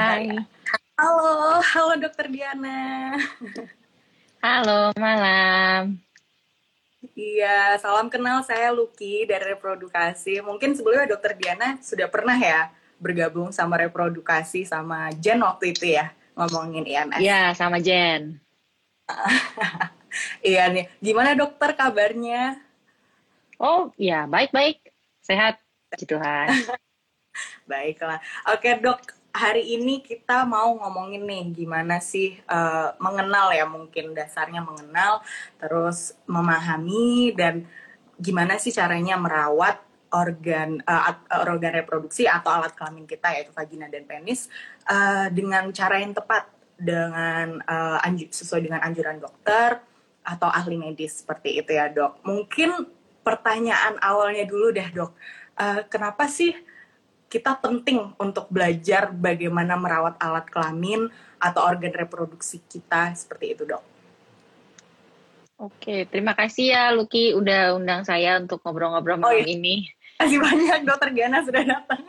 Hai. Halo, halo Dokter Diana. Halo, malam. Iya, salam kenal saya Lucky dari Reprodukasi. Mungkin sebelumnya Dokter Diana sudah pernah ya bergabung sama Reprodukasi sama Jen waktu itu ya ngomongin IMS. Iya, sama Jen. iya nih, gimana dokter kabarnya? Oh, ya baik-baik, sehat, puji Tuhan. Baiklah. Oke dok, hari ini kita mau ngomongin nih gimana sih uh, mengenal ya mungkin dasarnya mengenal terus memahami dan gimana sih caranya merawat organ uh, organ reproduksi atau alat kelamin kita yaitu vagina dan penis uh, dengan cara yang tepat dengan uh, anju sesuai dengan anjuran dokter atau ahli medis seperti itu ya dok. Mungkin pertanyaan awalnya dulu deh dok, uh, kenapa sih kita penting untuk belajar bagaimana merawat alat kelamin atau organ reproduksi kita seperti itu dok. Oke, terima kasih ya Lucky udah undang saya untuk ngobrol-ngobrol malam oh, iya. ini. Terima kasih banyak dokter Giana sudah datang.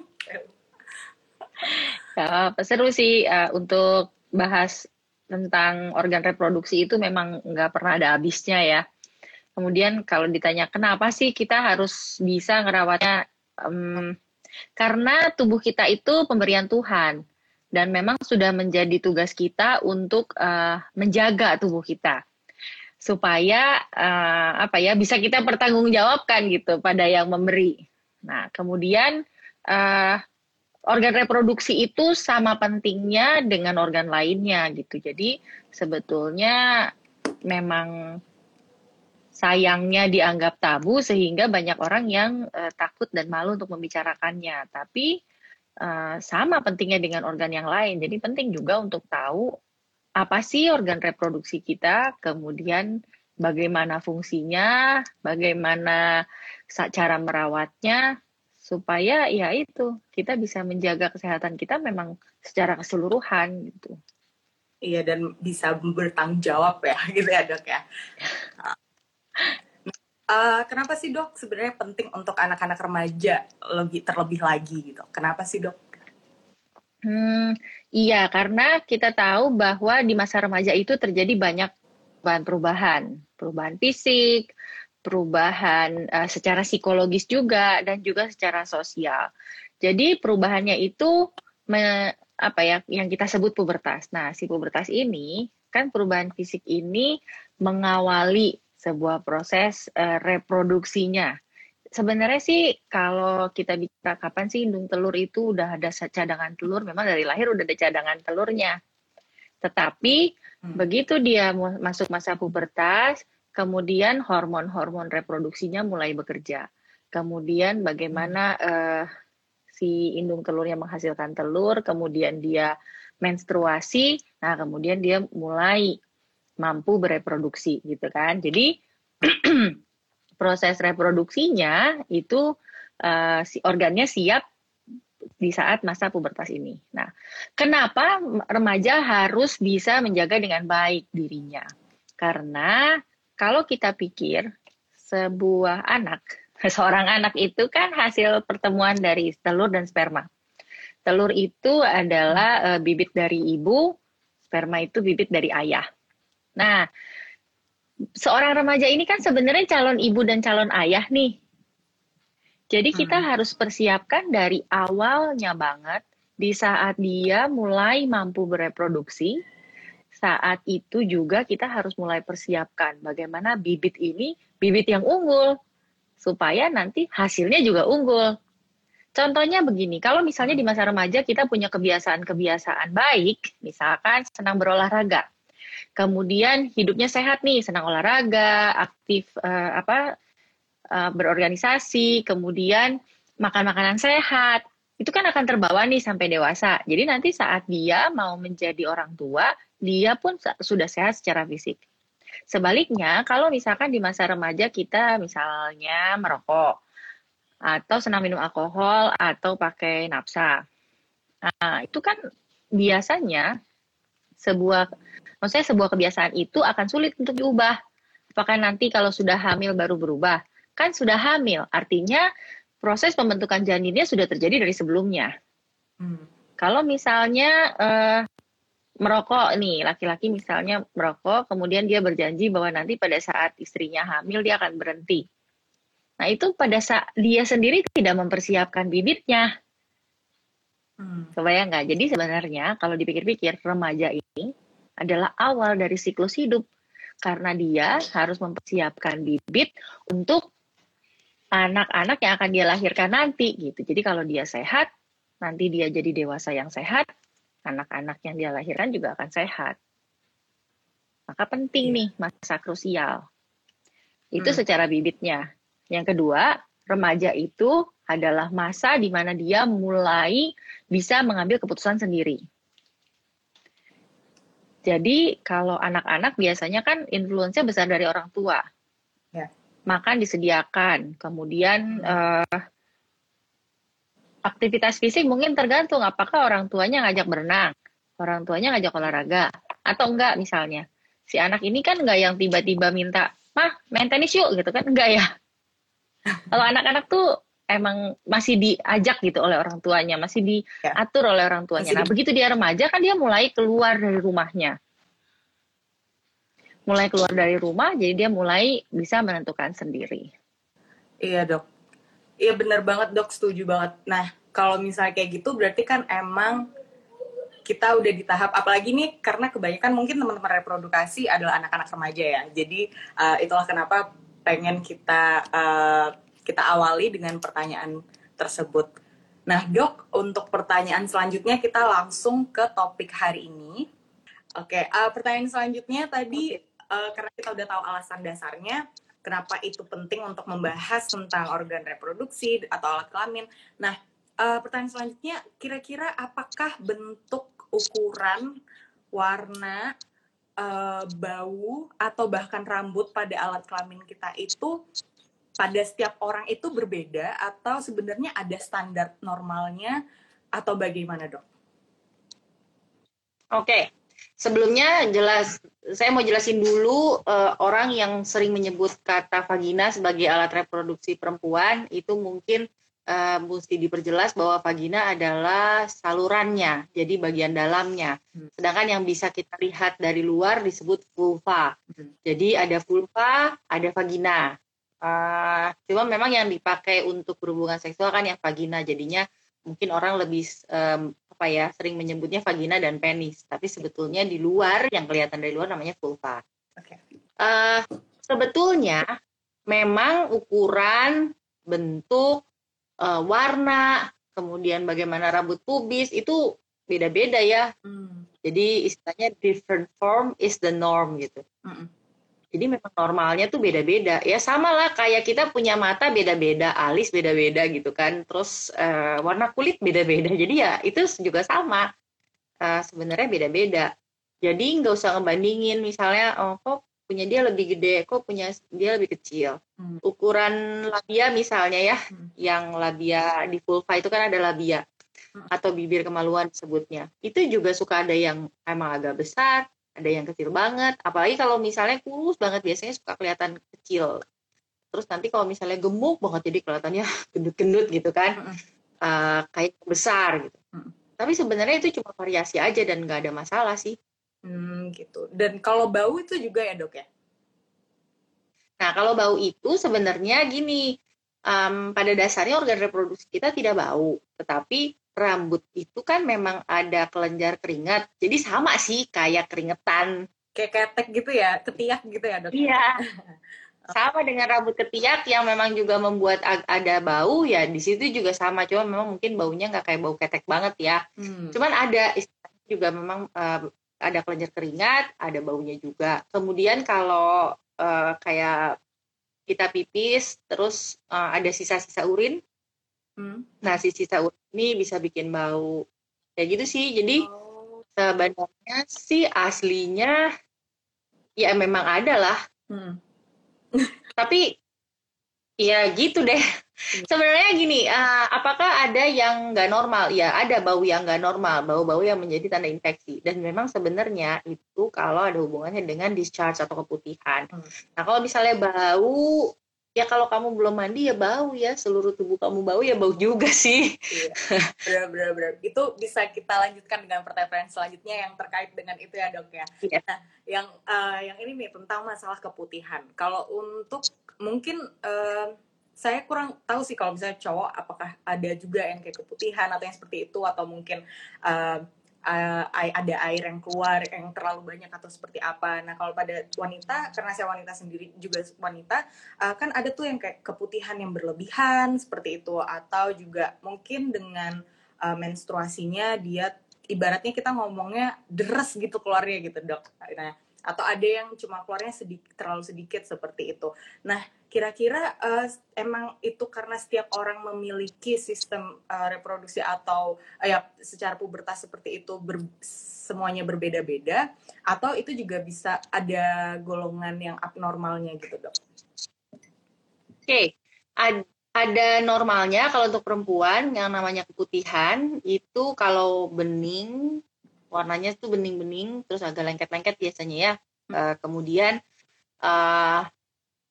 Ya, seru sih uh, untuk bahas tentang organ reproduksi itu memang nggak pernah ada habisnya ya. Kemudian kalau ditanya kenapa sih kita harus bisa ngerawatnya, um, karena tubuh kita itu pemberian Tuhan dan memang sudah menjadi tugas kita untuk uh, menjaga tubuh kita supaya uh, apa ya bisa kita pertanggungjawabkan gitu pada yang memberi. Nah kemudian uh, organ reproduksi itu sama pentingnya dengan organ lainnya gitu. Jadi sebetulnya memang sayangnya dianggap tabu sehingga banyak orang yang uh, takut dan malu untuk membicarakannya. Tapi uh, sama pentingnya dengan organ yang lain. Jadi penting juga untuk tahu apa sih organ reproduksi kita, kemudian bagaimana fungsinya, bagaimana cara merawatnya supaya ya itu kita bisa menjaga kesehatan kita memang secara keseluruhan gitu. Iya dan bisa bertanggung jawab ya gitu ya dok ya. Uh, kenapa sih dok sebenarnya penting untuk anak-anak remaja lebih terlebih lagi gitu? Kenapa sih dok? Hmm, iya karena kita tahu bahwa di masa remaja itu terjadi banyak perubahan, perubahan fisik, perubahan uh, secara psikologis juga dan juga secara sosial. Jadi perubahannya itu me, apa ya yang kita sebut pubertas. Nah, si pubertas ini kan perubahan fisik ini mengawali sebuah proses uh, reproduksinya. Sebenarnya sih kalau kita bicara kapan sih indung telur itu udah ada cadangan telur, memang dari lahir udah ada cadangan telurnya. Tetapi hmm. begitu dia masuk masa pubertas, kemudian hormon-hormon reproduksinya mulai bekerja. Kemudian bagaimana uh, si indung telurnya menghasilkan telur, kemudian dia menstruasi, nah kemudian dia mulai mampu bereproduksi gitu kan. Jadi proses reproduksinya itu uh, si organnya siap di saat masa pubertas ini. Nah, kenapa remaja harus bisa menjaga dengan baik dirinya? Karena kalau kita pikir sebuah anak, seorang anak itu kan hasil pertemuan dari telur dan sperma. Telur itu adalah uh, bibit dari ibu, sperma itu bibit dari ayah. Nah, seorang remaja ini kan sebenarnya calon ibu dan calon ayah nih. Jadi kita hmm. harus persiapkan dari awalnya banget di saat dia mulai mampu bereproduksi. Saat itu juga kita harus mulai persiapkan bagaimana bibit ini bibit yang unggul supaya nanti hasilnya juga unggul. Contohnya begini, kalau misalnya di masa remaja kita punya kebiasaan-kebiasaan baik, misalkan senang berolahraga kemudian hidupnya sehat nih, senang olahraga, aktif uh, apa uh, berorganisasi, kemudian makan makanan sehat, itu kan akan terbawa nih sampai dewasa. Jadi nanti saat dia mau menjadi orang tua, dia pun sudah sehat secara fisik. Sebaliknya, kalau misalkan di masa remaja kita misalnya merokok, atau senang minum alkohol, atau pakai napsa. Nah, itu kan biasanya sebuah maksudnya sebuah kebiasaan itu akan sulit untuk diubah. Apakah nanti kalau sudah hamil baru berubah? Kan sudah hamil, artinya proses pembentukan janinnya sudah terjadi dari sebelumnya. Hmm. Kalau misalnya uh, merokok nih, laki-laki misalnya merokok, kemudian dia berjanji bahwa nanti pada saat istrinya hamil dia akan berhenti. Nah itu pada saat dia sendiri tidak mempersiapkan bibitnya. Hmm. Kebayang nggak? Jadi sebenarnya kalau dipikir-pikir remaja ini adalah awal dari siklus hidup karena dia harus mempersiapkan bibit untuk anak-anak yang akan dia lahirkan nanti gitu. Jadi kalau dia sehat, nanti dia jadi dewasa yang sehat, anak-anak yang dia lahirkan juga akan sehat. Maka penting iya. nih masa krusial. Itu hmm. secara bibitnya. Yang kedua, remaja itu adalah masa di mana dia mulai bisa mengambil keputusan sendiri. Jadi kalau anak-anak biasanya kan influence besar dari orang tua. Ya. Makan disediakan, kemudian uh, aktivitas fisik mungkin tergantung apakah orang tuanya ngajak berenang, orang tuanya ngajak olahraga, atau enggak misalnya. Si anak ini kan enggak yang tiba-tiba minta, mah main tenis yuk gitu kan, enggak ya. Kalau anak-anak tuh emang masih diajak gitu oleh orang tuanya, masih diatur oleh orang tuanya. Nah begitu dia remaja kan dia mulai keluar dari rumahnya. Mulai keluar dari rumah, jadi dia mulai bisa menentukan sendiri. Iya dok, Iya bener banget dok, setuju banget. Nah kalau misalnya kayak gitu berarti kan emang kita udah di tahap apalagi nih karena kebanyakan mungkin teman-teman reprodukasi adalah anak-anak remaja ya. Jadi uh, itulah kenapa pengen kita uh, kita awali dengan pertanyaan tersebut. Nah dok, untuk pertanyaan selanjutnya kita langsung ke topik hari ini. Oke, okay, uh, pertanyaan selanjutnya tadi uh, karena kita udah tahu alasan dasarnya, kenapa itu penting untuk membahas tentang organ reproduksi atau alat kelamin. Nah, uh, pertanyaan selanjutnya, kira-kira apakah bentuk ukuran, warna, uh, bau, atau bahkan rambut pada alat kelamin kita itu pada setiap orang itu berbeda atau sebenarnya ada standar normalnya atau bagaimana dok? Oke, okay. sebelumnya jelas saya mau jelasin dulu uh, orang yang sering menyebut kata vagina sebagai alat reproduksi perempuan itu mungkin uh, mesti diperjelas bahwa vagina adalah salurannya, jadi bagian dalamnya. Hmm. Sedangkan yang bisa kita lihat dari luar disebut vulva. Hmm. Jadi ada vulva, ada vagina. Uh, cuma memang yang dipakai untuk berhubungan seksual kan yang vagina, jadinya mungkin orang lebih um, apa ya sering menyebutnya vagina dan penis, tapi sebetulnya di luar yang kelihatan dari luar namanya vulva. Okay. Uh, eh, sebetulnya memang ukuran, bentuk, uh, warna, kemudian bagaimana rambut pubis itu beda-beda ya. Hmm. Jadi istilahnya different form is the norm gitu. Hmm. Jadi memang normalnya tuh beda-beda. Ya sama lah kayak kita punya mata beda-beda, alis beda-beda gitu kan. Terus uh, warna kulit beda-beda. Jadi ya itu juga sama. Uh, sebenarnya beda-beda. Jadi nggak usah ngebandingin misalnya oh kok punya dia lebih gede, kok punya dia lebih kecil. Hmm. Ukuran labia misalnya ya, hmm. yang labia di vulva itu kan ada labia hmm. atau bibir kemaluan sebutnya. Itu juga suka ada yang emang agak besar, ada yang kecil banget apalagi kalau misalnya kurus banget biasanya suka kelihatan kecil. Terus nanti kalau misalnya gemuk banget jadi kelihatannya gendut-gendut gitu kan. Uh, kayak besar gitu. Tapi sebenarnya itu cuma variasi aja dan nggak ada masalah sih. Hmm, gitu. Dan kalau bau itu juga ya dok ya? Nah kalau bau itu sebenarnya gini um, pada dasarnya organ reproduksi kita tidak bau tetapi rambut itu kan memang ada kelenjar keringat. Jadi sama sih kayak keringetan. Kayak ketek gitu ya, ketiak gitu ya dok? Iya. sama dengan rambut ketiak yang memang juga membuat ada bau ya di situ juga sama cuma memang mungkin baunya nggak kayak bau ketek banget ya hmm. cuman ada juga memang uh, ada kelenjar keringat ada baunya juga kemudian kalau uh, kayak kita pipis terus uh, ada sisa-sisa urin Hmm. Nah, si sisa urin ini bisa bikin bau. Kayak gitu sih. Jadi oh. sebenarnya sih aslinya ya memang ada lah. Hmm. Tapi ya gitu deh. Hmm. Sebenarnya gini, uh, apakah ada yang nggak normal? Ya ada bau yang nggak normal, bau-bau yang menjadi tanda infeksi. Dan memang sebenarnya itu kalau ada hubungannya dengan discharge atau keputihan. Hmm. Nah kalau misalnya bau ya kalau kamu belum mandi ya bau ya. Seluruh tubuh kamu bau ya bau juga sih. Iya. Benar benar itu bisa kita lanjutkan dengan pertanyaan selanjutnya yang terkait dengan itu ya dok ya. Iya. nah yang uh, yang ini nih tentang masalah keputihan. Kalau untuk mungkin uh, saya kurang tahu sih kalau misalnya cowok apakah ada juga yang kayak keputihan atau yang seperti itu atau mungkin uh, uh, ada air yang keluar yang terlalu banyak atau seperti apa. Nah kalau pada wanita karena saya wanita sendiri juga wanita uh, kan ada tuh yang kayak keputihan yang berlebihan seperti itu atau juga mungkin dengan uh, menstruasinya dia ibaratnya kita ngomongnya deres gitu keluarnya gitu dok. Nah atau ada yang cuma keluarnya sedikit terlalu sedikit seperti itu. Nah kira-kira uh, emang itu karena setiap orang memiliki sistem uh, reproduksi atau uh, ya secara pubertas seperti itu ber, semuanya berbeda-beda atau itu juga bisa ada golongan yang abnormalnya gitu dok? Oke, okay. Ad, ada normalnya kalau untuk perempuan yang namanya keputihan itu kalau bening warnanya tuh bening-bening terus agak lengket-lengket biasanya ya. Uh, kemudian uh,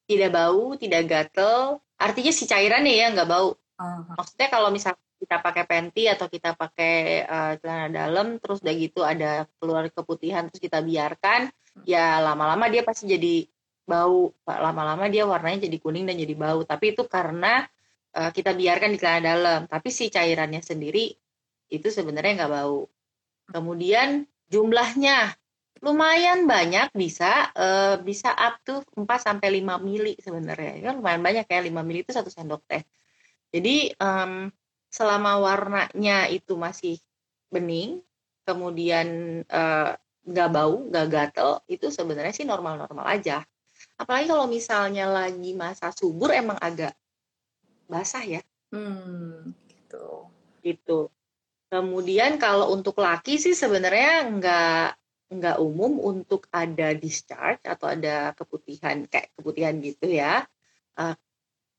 tidak bau, tidak gatel. Artinya si cairannya ya nggak bau. Uh-huh. Maksudnya kalau misalnya kita pakai panty atau kita pakai uh, celana dalam, terus udah gitu ada keluar keputihan, terus kita biarkan, ya lama-lama dia pasti jadi bau. Lama-lama dia warnanya jadi kuning dan jadi bau. Tapi itu karena uh, kita biarkan di celana dalam. Tapi si cairannya sendiri itu sebenarnya nggak bau. Kemudian jumlahnya lumayan banyak bisa uh, bisa up to 4 sampai 5 mili sebenarnya. Ya lumayan banyak ya 5 mili itu satu sendok teh. Jadi um, selama warnanya itu masih bening, kemudian eh, nggak uh, bau, nggak gatel, itu sebenarnya sih normal-normal aja. Apalagi kalau misalnya lagi masa subur emang agak basah ya. Hmm, gitu. Gitu. Kemudian kalau untuk laki sih sebenarnya nggak nggak umum untuk ada discharge atau ada keputihan kayak keputihan gitu ya. Uh,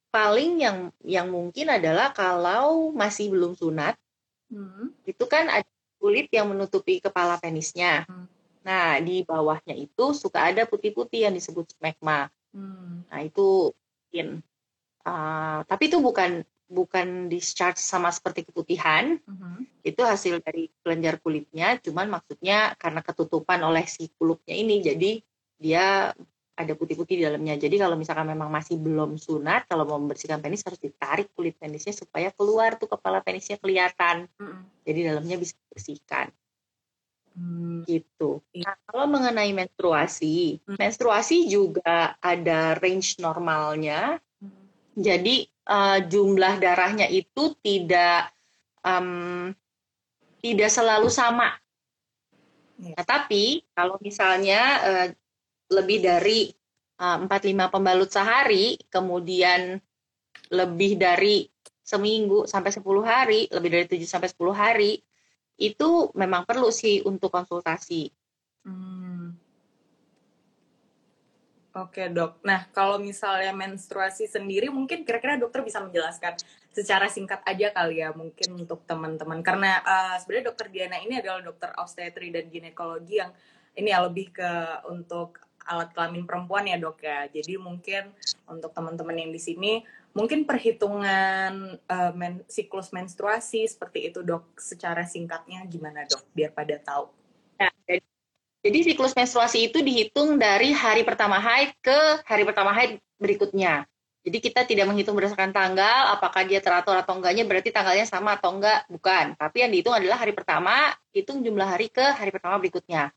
paling yang yang mungkin adalah kalau masih belum sunat, hmm. itu kan ada kulit yang menutupi kepala penisnya. Hmm. Nah di bawahnya itu suka ada putih-putih yang disebut smegma. Hmm. Nah itu mungkin. Uh, tapi itu bukan bukan discharge sama seperti keputihan, uh-huh. itu hasil dari kelenjar kulitnya, cuman maksudnya karena ketutupan oleh si kulupnya ini, jadi dia ada putih-putih di dalamnya. Jadi kalau misalkan memang masih belum sunat, kalau mau membersihkan penis harus ditarik kulit penisnya supaya keluar tuh kepala penisnya kelihatan. Uh-huh. Jadi dalamnya bisa dibersihkan. Hmm. gitu. Iya. Nah, kalau mengenai menstruasi, hmm. menstruasi juga ada range normalnya. Hmm. Jadi uh, jumlah darahnya itu tidak um, tidak selalu sama. Ya. Nah, tapi kalau misalnya uh, lebih dari uh, 4-5 pembalut sehari, kemudian lebih dari seminggu sampai 10 hari, lebih dari 7 sampai 10 hari, itu memang perlu sih untuk konsultasi. Hmm. Oke dok. Nah kalau misalnya menstruasi sendiri mungkin kira-kira dokter bisa menjelaskan secara singkat aja kali ya mungkin untuk teman-teman karena uh, sebenarnya dokter Diana ini adalah dokter obstetri dan ginekologi yang ini ya lebih ke untuk alat kelamin perempuan ya dok ya. Jadi mungkin untuk teman-teman yang di sini mungkin perhitungan uh, men siklus menstruasi seperti itu dok secara singkatnya gimana dok biar pada tahu. Jadi siklus menstruasi itu dihitung dari hari pertama haid ke hari pertama haid berikutnya. Jadi kita tidak menghitung berdasarkan tanggal, apakah dia teratur atau enggaknya, berarti tanggalnya sama atau enggak, bukan. Tapi yang dihitung adalah hari pertama, hitung jumlah hari ke hari pertama berikutnya.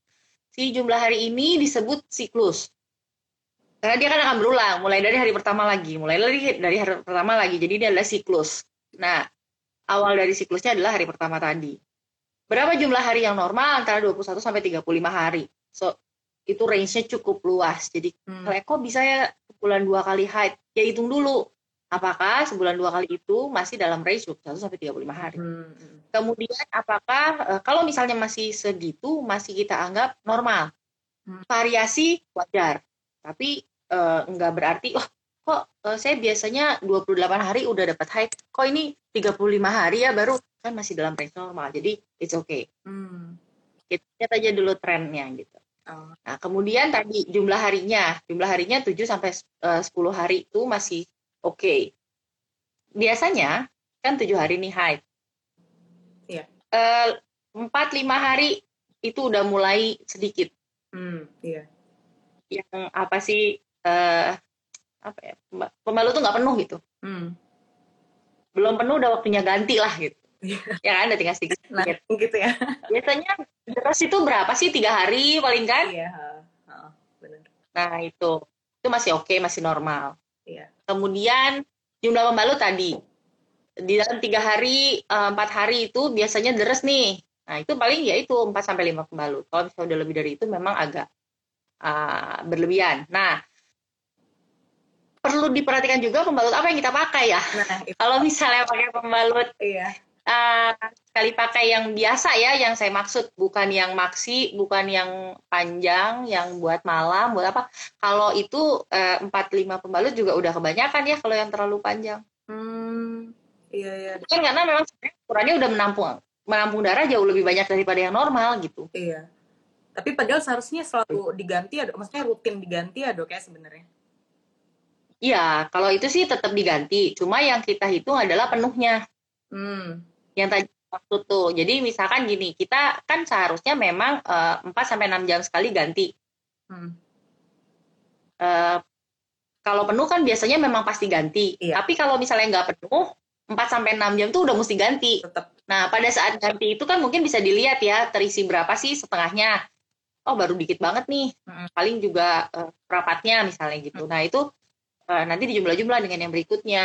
Si jumlah hari ini disebut siklus. Karena dia kan akan berulang, mulai dari hari pertama lagi, mulai dari, dari hari pertama lagi. Jadi ini adalah siklus. Nah, awal dari siklusnya adalah hari pertama tadi. Berapa jumlah hari yang normal? Antara 21 sampai 35 hari. So, itu range-nya cukup luas. Jadi, hmm. kok bisa ya sebulan dua kali haid? Ya hitung dulu. Apakah sebulan dua kali itu masih dalam range 21 sampai 35 hari? Hmm. Kemudian, apakah eh, kalau misalnya masih segitu, masih kita anggap normal? Hmm. Variasi wajar. Tapi eh, enggak berarti, oh, kok eh, saya biasanya 28 hari udah dapat haid, kok ini 35 hari ya baru kan masih dalam range normal jadi it's okay hmm. kita lihat aja dulu trennya gitu oh. nah kemudian tadi jumlah harinya jumlah harinya 7 sampai eh, uh, 10 hari itu masih okay. biasanya kan tujuh hari nih haid. Iya. Eh, empat lima hari itu udah mulai sedikit. Hmm, iya. Yang apa sih uh, apa ya pembalut tuh nggak penuh gitu. Hmm. Belum penuh udah waktunya ganti lah gitu. Iya. ya kan udah tinggal sedikit. Nah, gitu ya. Biasanya terus itu berapa sih tiga hari paling kan? Iya. Uh, benar. Nah itu itu masih oke okay, masih normal. Iya. Kemudian jumlah pembalut tadi di dalam tiga hari eh, empat hari itu biasanya deres nih nah itu paling ya itu empat sampai lima pembalut kalau misalnya udah lebih dari itu memang agak uh, berlebihan nah perlu diperhatikan juga pembalut apa yang kita pakai ya nah, kalau misalnya pakai pembalut iya uh, sekali pakai yang biasa ya yang saya maksud bukan yang maksi bukan yang panjang yang buat malam buat apa kalau itu empat uh, lima pembalut juga udah kebanyakan ya kalau yang terlalu panjang hmm Iya, iya. Kan karena memang ukurannya udah menampung menampung darah jauh lebih banyak daripada yang normal gitu. Iya. Tapi padahal seharusnya selalu diganti ya, maksudnya rutin diganti ya dok ya sebenarnya. Iya, kalau itu sih tetap diganti. Cuma yang kita hitung adalah penuhnya. Hmm. Yang tadi waktu tuh. Jadi misalkan gini, kita kan seharusnya memang uh, eh, 4 sampai enam jam sekali ganti. Hmm. Uh, kalau penuh kan biasanya memang pasti ganti. Iya. Tapi kalau misalnya nggak penuh, 4 sampai 6 jam tuh udah mesti ganti. Tetap. Nah, pada saat ganti itu kan mungkin bisa dilihat ya terisi berapa sih setengahnya. Oh, baru dikit banget nih. Hmm. Paling juga uh, rapatnya misalnya gitu. Hmm. Nah, itu uh, nanti dijumlah-jumlah dengan yang berikutnya.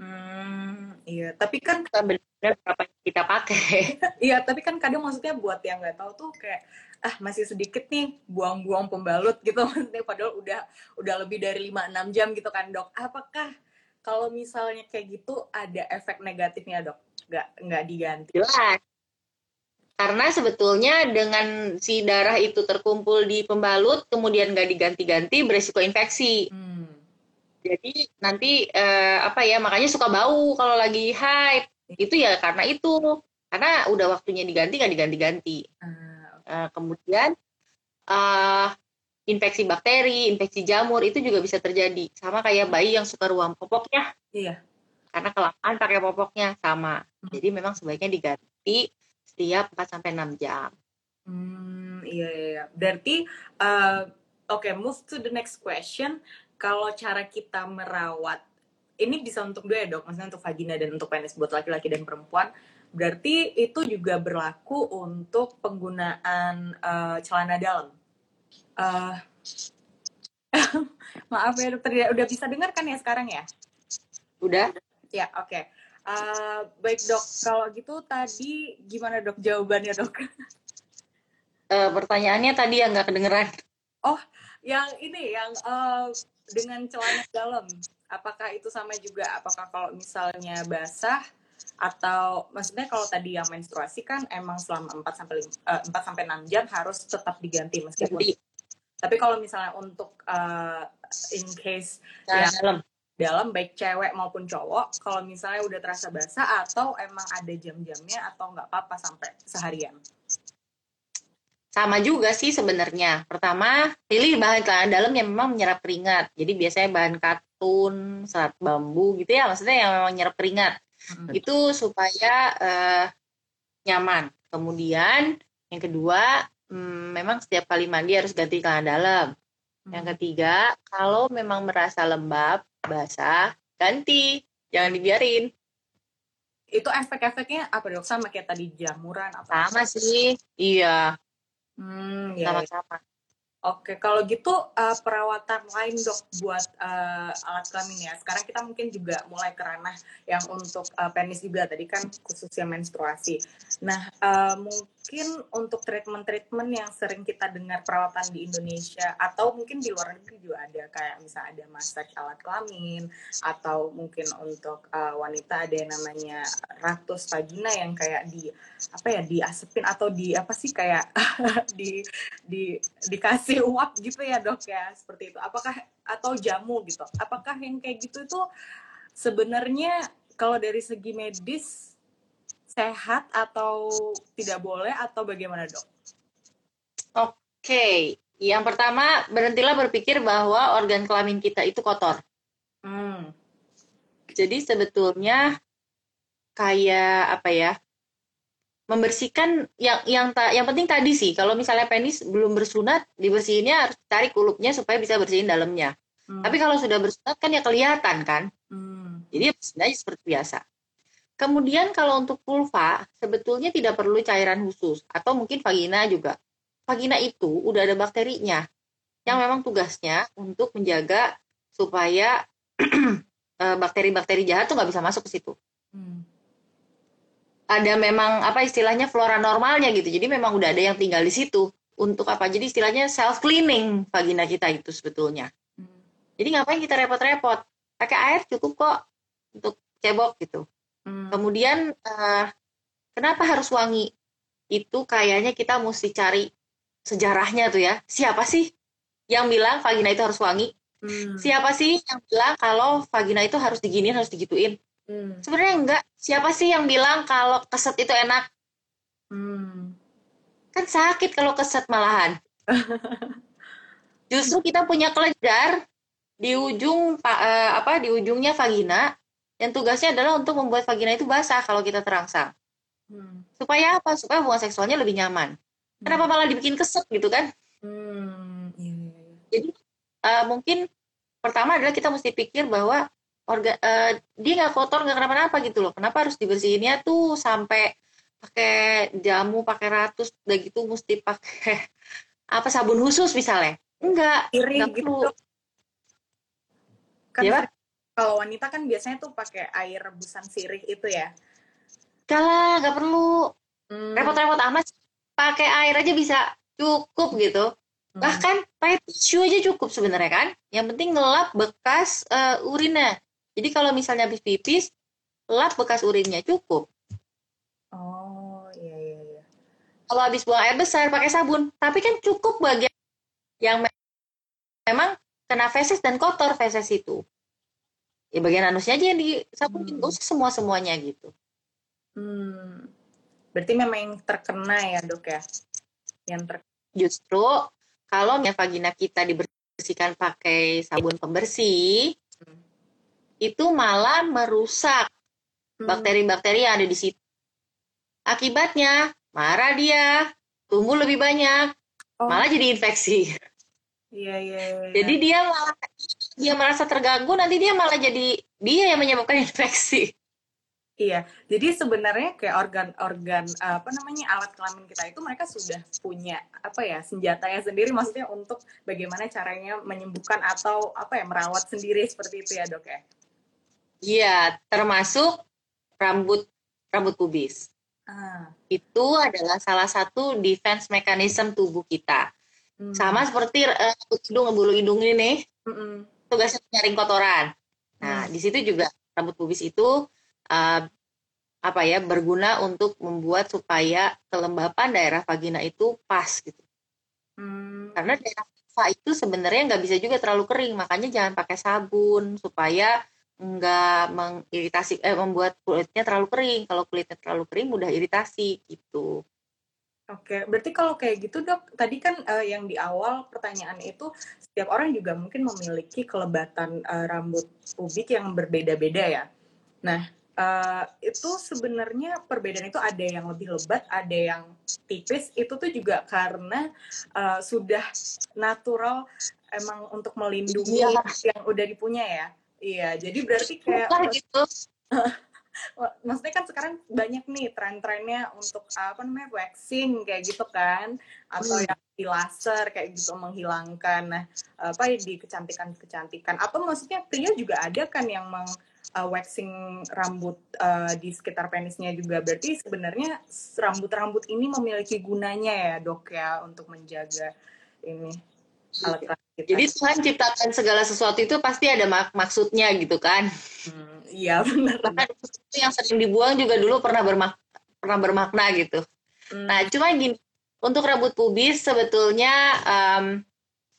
Hmm, iya, tapi kan benar-benar berapa kita pakai. iya, tapi kan kadang maksudnya buat yang nggak tahu tuh kayak ah masih sedikit nih buang-buang pembalut gitu maksudnya padahal udah udah lebih dari 5 6 jam gitu kan, Dok. Apakah kalau misalnya kayak gitu ada efek negatifnya dok nggak nggak diganti jelas karena sebetulnya dengan si darah itu terkumpul di pembalut kemudian nggak diganti-ganti beresiko infeksi hmm. Jadi nanti eh, apa ya makanya suka bau kalau lagi haid itu ya karena itu karena udah waktunya diganti nggak diganti-ganti hmm. eh, kemudian uh, infeksi bakteri, infeksi jamur itu juga bisa terjadi. Sama kayak bayi yang suka ruam popoknya. Iya. Karena kelamaan pakai popoknya sama. Hmm. Jadi memang sebaiknya diganti setiap 4 sampai 6 jam. Hmm, iya iya. Berarti uh, oke, okay, move to the next question. Kalau cara kita merawat ini bisa untuk dua ya dok, maksudnya untuk vagina dan untuk penis buat laki-laki dan perempuan. Berarti itu juga berlaku untuk penggunaan uh, celana dalam. Uh, maaf ya dokter ya udah bisa dengar kan ya sekarang ya? Udah. Ya oke. Okay. uh, eh, baik dok. Kalau gitu tadi gimana dok jawabannya dok? Uh, pertanyaannya tadi yang nggak kedengeran. Oh yang ini yang uh, dengan celana dalam apakah itu sama juga? Apakah kalau misalnya basah atau maksudnya kalau tadi yang menstruasi kan emang selama 4 sampai 4 sampai 6 jam harus tetap diganti meskipun. Jadi, tapi kalau misalnya untuk uh, in case nah, yang dalam. dalam baik cewek maupun cowok, kalau misalnya udah terasa basah atau emang ada jam-jamnya atau nggak apa-apa sampai seharian? Sama juga sih sebenarnya. Pertama, pilih bahan celana dalam yang memang menyerap keringat. Jadi biasanya bahan katun, serat bambu gitu ya, maksudnya yang memang menyerap keringat. Hmm. Itu supaya uh, nyaman. Kemudian yang kedua, hmm, memang setiap kali mandi harus ganti celana dalam. Hmm. Yang ketiga, kalau memang merasa lembab, basah, ganti, jangan dibiarin. Itu efek-efeknya apa dok? Sama kayak tadi jamuran? Apa sama sih, iya. Hmm, iya, iya. sama-sama. Oke, kalau gitu uh, perawatan lain dok buat uh, alat kelamin ya. Sekarang kita mungkin juga mulai ke ranah yang untuk uh, penis juga tadi kan khususnya menstruasi. Nah, uh, mungkin untuk treatment-treatment yang sering kita dengar perawatan di Indonesia atau mungkin di luar negeri juga ada kayak misalnya ada massage alat kelamin atau mungkin untuk uh, wanita ada yang namanya ratus vagina yang kayak di apa ya diasepin atau di apa sih kayak di di dikasih kasih uap gitu ya dok ya seperti itu apakah atau jamu gitu apakah yang kayak gitu itu sebenarnya kalau dari segi medis sehat atau tidak boleh atau bagaimana dok? Oke, okay. yang pertama berhentilah berpikir bahwa organ kelamin kita itu kotor. Hmm. Jadi sebetulnya kayak apa ya? Membersihkan yang yang ta, yang penting tadi sih kalau misalnya penis belum bersunat dibersihinnya harus tarik kulupnya supaya bisa bersihin dalamnya. Hmm. Tapi kalau sudah bersunat kan ya kelihatan kan. Hmm. Jadi sebenarnya seperti biasa. Kemudian kalau untuk vulva sebetulnya tidak perlu cairan khusus atau mungkin vagina juga. Vagina itu udah ada bakterinya yang memang tugasnya untuk menjaga supaya eh, bakteri-bakteri jahat tuh nggak bisa masuk ke situ. Hmm. Ada memang apa istilahnya flora normalnya gitu. Jadi memang udah ada yang tinggal di situ. Untuk apa? Jadi istilahnya self cleaning vagina kita itu sebetulnya. Hmm. Jadi ngapain kita repot-repot? Pakai air cukup kok untuk cebok gitu. Hmm. Kemudian uh, kenapa harus wangi? Itu kayaknya kita mesti cari sejarahnya tuh ya. Siapa sih yang bilang vagina itu harus wangi? Hmm. Siapa sih yang bilang kalau vagina itu harus diginin, harus digituin? Hmm. Sebenarnya enggak. Siapa sih yang bilang kalau keset itu enak? Hmm. Kan sakit kalau keset malahan. Justru kita punya kelenjar di ujung uh, apa di ujungnya vagina yang tugasnya adalah untuk membuat vagina itu basah kalau kita terangsang. Hmm. Supaya apa? Supaya hubungan seksualnya lebih nyaman. Hmm. Kenapa malah dibikin keset gitu kan? Hmm jadi uh, mungkin pertama adalah kita mesti pikir bahwa orga, uh, dia nggak kotor nggak kenapa-napa gitu loh kenapa harus dibersihinnya tuh sampai pakai jamu pakai ratus udah gitu mesti pakai apa sabun khusus misalnya enggak Iri enggak gitu. kan ya, kalau wanita kan biasanya tuh pakai air rebusan sirih itu ya Kalah, nggak perlu hmm. repot-repot amat pakai air aja bisa cukup gitu Hmm. Bahkan pakai tisu aja cukup sebenarnya kan. Yang penting ngelap bekas uh, urinnya. Jadi kalau misalnya habis pipis, lap bekas urinnya cukup. Oh, iya iya iya. Kalau habis buang air besar pakai sabun, tapi kan cukup bagian yang memang kena feses dan kotor feses itu. Ya bagian anusnya aja yang disabunin, hmm. usah semua-semuanya gitu. Hmm. Berarti memang yang terkena ya, Dok ya? Yang ter Justru kalau vagina kita dibersihkan pakai sabun pembersih. Itu malah merusak hmm. bakteri-bakteri yang ada di situ. Akibatnya marah dia, tumbuh lebih banyak, oh. malah jadi infeksi. Iya, iya, iya. Jadi dia malah dia merasa terganggu, nanti dia malah jadi dia yang menyebabkan infeksi. Iya, jadi sebenarnya kayak organ-organ apa namanya alat kelamin kita itu mereka sudah punya apa ya senjatanya sendiri, maksudnya untuk bagaimana caranya menyembuhkan atau apa ya merawat sendiri seperti itu ya dok ya? Iya, termasuk rambut rambut pubis. Ah. Itu adalah salah satu defense mechanism tubuh kita. Hmm. Sama seperti uh, hidung bulu hidung ini nih, hmm. tugasnya menyaring kotoran. Nah, hmm. di situ juga rambut pubis itu uh, apa ya berguna untuk membuat supaya kelembapan daerah vagina itu pas gitu. Hmm. Karena daerah vulva itu sebenarnya nggak bisa juga terlalu kering, makanya jangan pakai sabun supaya nggak mengiritasi eh membuat kulitnya terlalu kering. Kalau kulitnya terlalu kering mudah iritasi gitu. Oke, berarti kalau kayak gitu dok, tadi kan uh, yang di awal pertanyaan itu setiap orang juga mungkin memiliki kelebatan uh, rambut pubik yang berbeda-beda ya. Nah, uh, itu sebenarnya perbedaan itu ada yang lebih lebat, ada yang tipis. Itu tuh juga karena uh, sudah natural emang untuk melindungi iya. yang udah dipunya ya. Iya, jadi berarti kayak gitu. maksudnya kan sekarang banyak nih tren-trennya untuk apa namanya waxing kayak gitu kan atau hmm. yang di laser kayak gitu menghilangkan nah apa ya di kecantikan kecantikan atau maksudnya pria juga ada kan yang meng uh, waxing rambut uh, di sekitar penisnya juga berarti sebenarnya rambut-rambut ini memiliki gunanya ya dok ya untuk menjaga ini alat kita. Jadi Tuhan ciptakan segala sesuatu itu pasti ada mak maksudnya gitu kan? Hmm, iya benar. Bahkan yang sering dibuang juga dulu pernah bermak pernah bermakna gitu. Hmm. Nah cuma gini untuk rambut pubis sebetulnya um,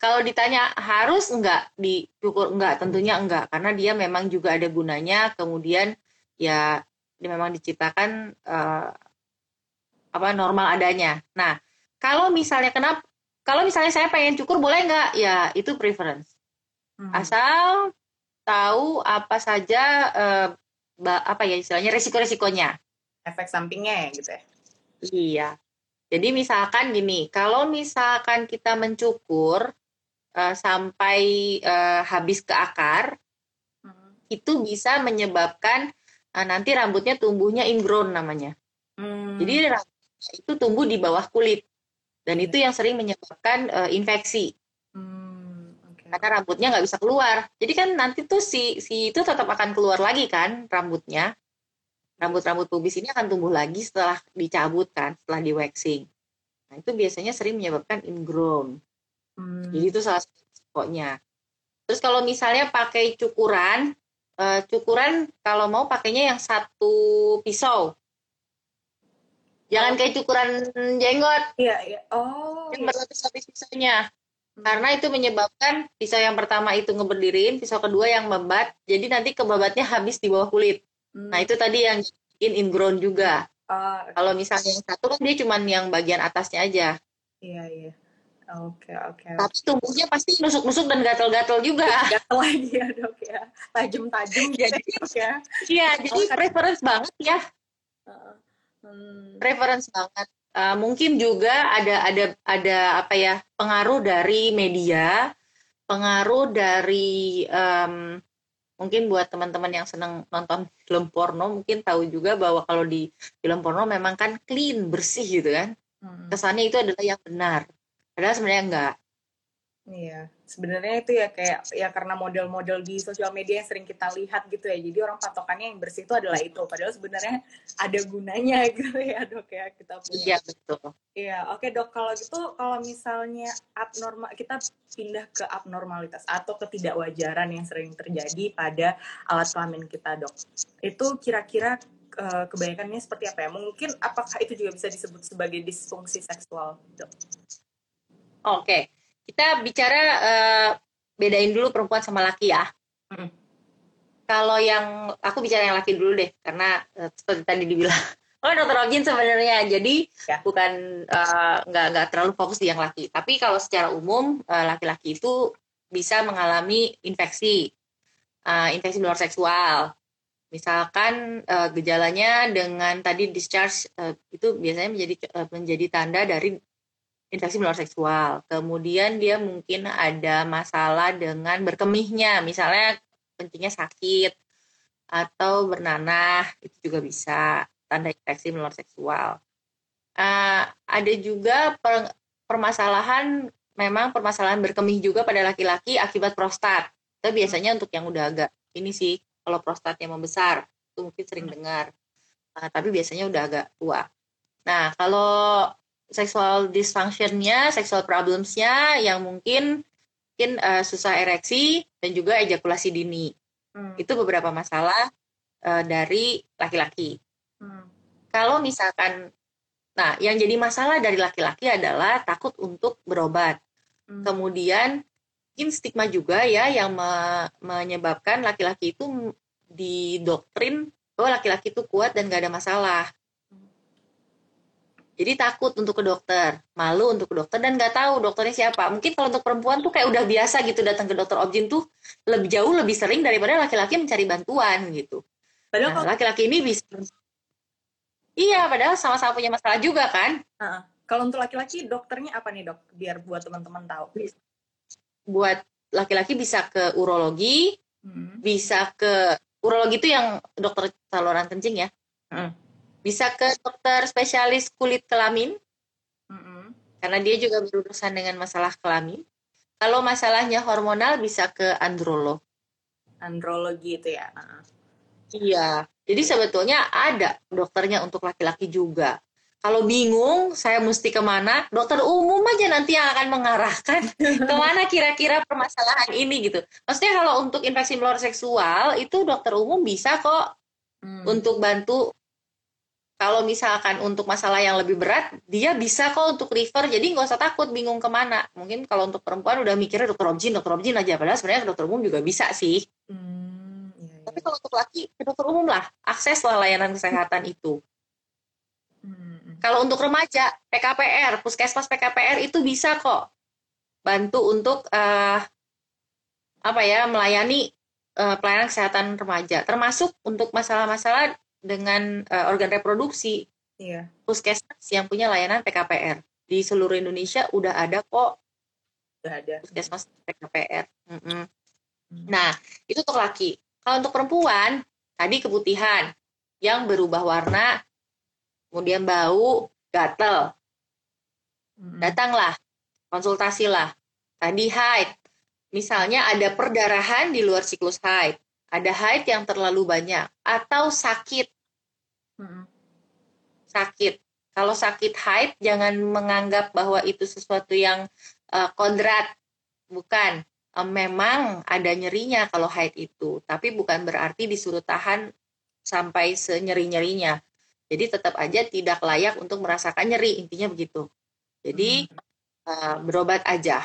kalau ditanya harus enggak dicukur enggak, tentunya enggak karena dia memang juga ada gunanya. Kemudian ya dia memang diciptakan uh, apa normal adanya. Nah, kalau misalnya kenapa kalau misalnya saya pengen cukur boleh enggak? Ya itu preference. Hmm. Asal tahu apa saja uh, apa ya istilahnya resiko-resikonya. Efek sampingnya ya gitu ya. Iya. Jadi misalkan gini, kalau misalkan kita mencukur uh, sampai uh, habis ke akar, hmm. itu bisa menyebabkan uh, nanti rambutnya tumbuhnya ingrown namanya. Hmm. Jadi itu tumbuh di bawah kulit dan itu yang sering menyebabkan uh, infeksi. Hmm, okay. Karena rambutnya nggak bisa keluar. Jadi kan nanti tuh si si itu tetap akan keluar lagi kan rambutnya rambut-rambut pubis ini akan tumbuh lagi setelah dicabut kan, setelah di waxing. Nah, itu biasanya sering menyebabkan ingrown. Hmm. Jadi itu salah satu pokoknya. Terus kalau misalnya pakai cukuran, uh, cukuran kalau mau pakainya yang satu pisau. Jangan kayak cukuran jenggot. Iya, iya. Oh. Yang iya. berlapis-lapis pisaunya. Hmm. Karena itu menyebabkan pisau yang pertama itu ngeberdiriin, pisau kedua yang membat, jadi nanti kebabatnya habis di bawah kulit. Hmm. Nah itu tadi yang bikin ingrown juga. Uh, Kalau misalnya yang satu kan dia cuma yang bagian atasnya aja. Iya iya. Oke okay, oke. Okay. Tapi tumbuhnya pasti nusuk-nusuk dan gatal-gatal juga. Gatal lagi ya dok ya. Tajam-tajam jadi ya. Iya jadi oh, preference banget ya. Uh, hmm. Preference banget. Uh, mungkin juga ada ada ada apa ya pengaruh dari media, pengaruh dari um, mungkin buat teman-teman yang senang nonton film porno mungkin tahu juga bahwa kalau di film porno memang kan clean bersih gitu kan hmm. kesannya itu adalah yang benar padahal sebenarnya enggak Iya, sebenarnya itu ya kayak ya karena model-model di sosial media yang sering kita lihat gitu ya. Jadi orang patokannya yang bersih itu adalah itu. Padahal sebenarnya ada gunanya gitu ya dok ya kita punya. Iya betul. Iya, oke dok. Kalau gitu kalau misalnya abnormal kita pindah ke abnormalitas atau ketidakwajaran yang sering terjadi pada alat kelamin kita dok. Itu kira-kira uh, kebanyakannya seperti apa ya? Mungkin apakah itu juga bisa disebut sebagai disfungsi seksual dok? Oke. Okay kita bicara uh, bedain dulu perempuan sama laki ya. Hmm. Kalau yang aku bicara yang laki dulu deh, karena uh, seperti tadi dibilang, oh dokter Ogin sebenarnya, jadi ya. bukan uh, nggak nggak terlalu fokus di yang laki. Tapi kalau secara umum laki-laki uh, itu bisa mengalami infeksi, uh, infeksi luar seksual. Misalkan uh, gejalanya dengan tadi discharge uh, itu biasanya menjadi uh, menjadi tanda dari infeksi menular seksual. Kemudian dia mungkin ada masalah dengan berkemihnya, misalnya kencingnya sakit atau bernanah, itu juga bisa tanda infeksi menular seksual. Uh, ada juga per, permasalahan, memang permasalahan berkemih juga pada laki-laki akibat prostat. Itu biasanya untuk yang udah agak ini sih, kalau prostatnya membesar, itu mungkin sering dengar. Uh, tapi biasanya udah agak tua. Nah, kalau sexual dysfunctionnya, sexual problemsnya yang mungkin mungkin uh, susah ereksi dan juga ejakulasi dini. Hmm. Itu beberapa masalah uh, dari laki-laki. Hmm. Kalau misalkan, nah yang jadi masalah dari laki-laki adalah takut untuk berobat. Hmm. Kemudian mungkin stigma juga ya yang me menyebabkan laki-laki itu didoktrin bahwa laki-laki itu kuat dan gak ada masalah. Jadi takut untuk ke dokter, malu untuk ke dokter dan nggak tahu dokternya siapa. Mungkin kalau untuk perempuan tuh kayak udah biasa gitu datang ke dokter objin tuh lebih jauh lebih sering daripada laki-laki mencari bantuan gitu. Padahal nah, laki-laki ini bisa Iya, padahal sama-sama punya masalah juga kan. Uh, kalau untuk laki-laki dokternya apa nih dok? Biar buat teman-teman tahu. Buat laki-laki bisa ke urologi, hmm. bisa ke urologi itu yang dokter saluran kencing ya. Hmm bisa ke dokter spesialis kulit kelamin. Mm-hmm. karena dia juga berurusan dengan masalah kelamin. Kalau masalahnya hormonal bisa ke androlog andrologi itu ya iya. Jadi sebetulnya ada dokternya untuk laki-laki juga. Kalau bingung saya mesti ke mana? Dokter umum aja nanti yang akan mengarahkan ke mana kira-kira permasalahan ini gitu. Maksudnya kalau untuk infeksi menular seksual itu dokter umum bisa kok hmm. untuk bantu kalau misalkan untuk masalah yang lebih berat, dia bisa kok untuk refer, jadi nggak usah takut bingung ke mana. Mungkin kalau untuk perempuan udah mikirnya dokter objin, dokter objin aja, padahal sebenarnya dokter umum juga bisa sih. Hmm, iya, iya. Tapi kalau untuk laki, ke dokter umum lah, akses lah layanan kesehatan itu. Hmm. Kalau untuk remaja, PKPR, puskesmas PKPR itu bisa kok bantu untuk uh, apa ya melayani uh, pelayanan kesehatan remaja, termasuk untuk masalah-masalah dengan uh, organ reproduksi. Iya. Puskesmas yang punya layanan PKPR di seluruh Indonesia udah ada kok. Udah ada. Puskesmas PKPR. Mm -mm. Nah, itu untuk laki. Kalau untuk perempuan, tadi keputihan yang berubah warna, kemudian bau, gatel. Datanglah, konsultasilah. Tadi haid, Misalnya ada perdarahan di luar siklus haid, ada haid yang terlalu banyak, atau sakit. Sakit. Kalau sakit haid, jangan menganggap bahwa itu sesuatu yang uh, kodrat. Bukan. Uh, memang ada nyerinya kalau haid itu, tapi bukan berarti disuruh tahan sampai senyeri-nyerinya. Jadi tetap aja tidak layak untuk merasakan nyeri, intinya begitu. Jadi uh, berobat aja.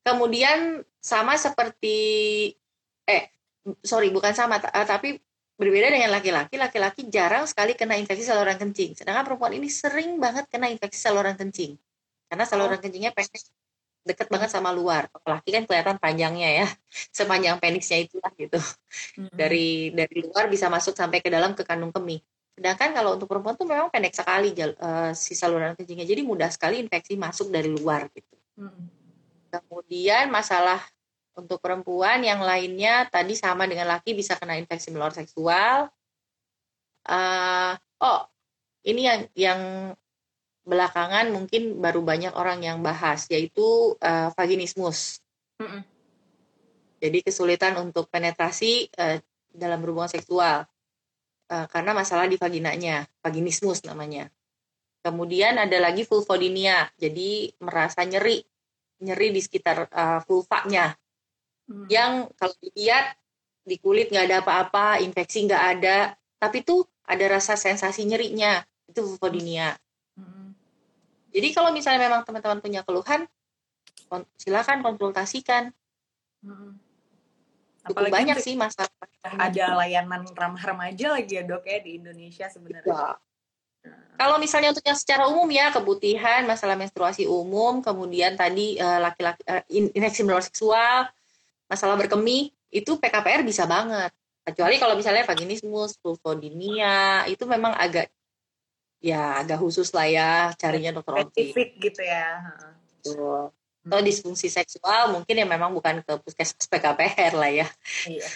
Kemudian sama seperti eh sorry bukan sama eh, tapi berbeda dengan laki-laki. Laki-laki jarang sekali kena infeksi saluran kencing. Sedangkan perempuan ini sering banget kena infeksi saluran kencing. Karena saluran oh. kencingnya pendek deket banget sama luar. Laki kan kelihatan panjangnya ya sepanjang penisnya itulah gitu. Dari dari luar bisa masuk sampai ke dalam ke kandung kemih. Sedangkan kalau untuk perempuan tuh memang pendek sekali uh, si saluran kencingnya. Jadi mudah sekali infeksi masuk dari luar gitu. Kemudian masalah untuk perempuan yang lainnya tadi sama dengan laki bisa kena infeksi menular seksual. Uh, oh, ini yang yang belakangan mungkin baru banyak orang yang bahas yaitu uh, vaginismus. Mm -mm. Jadi kesulitan untuk penetrasi uh, dalam hubungan seksual uh, karena masalah di vaginanya, vaginismus namanya. Kemudian ada lagi vulvodynia, jadi merasa nyeri nyeri di sekitar uh, vulvanya hmm. yang kalau dilihat di kulit nggak ada apa-apa, infeksi nggak ada, tapi tuh ada rasa sensasi nyerinya itu vulvodynia. Hmm. Jadi kalau misalnya memang teman-teman punya keluhan, silakan konsultasikan. Hmm. Cukup banyak sih masalah. Ada layanan ramah remaja lagi ya dok ya di Indonesia sebenarnya. Ya. Kalau misalnya untuk yang secara umum ya kebutihan, masalah menstruasi umum, kemudian tadi eh, laki-laki uh, infeksi menular seksual, masalah berkemih, itu PKPR bisa banget. Kecuali kalau misalnya vaginismus, vulvodynia, itu memang agak ya agak khusus lah ya carinya dokter spesifik gitu ya. Tuh. Atau disfungsi seksual mungkin ya memang bukan ke puskesmas PKPR lah ya. Iya.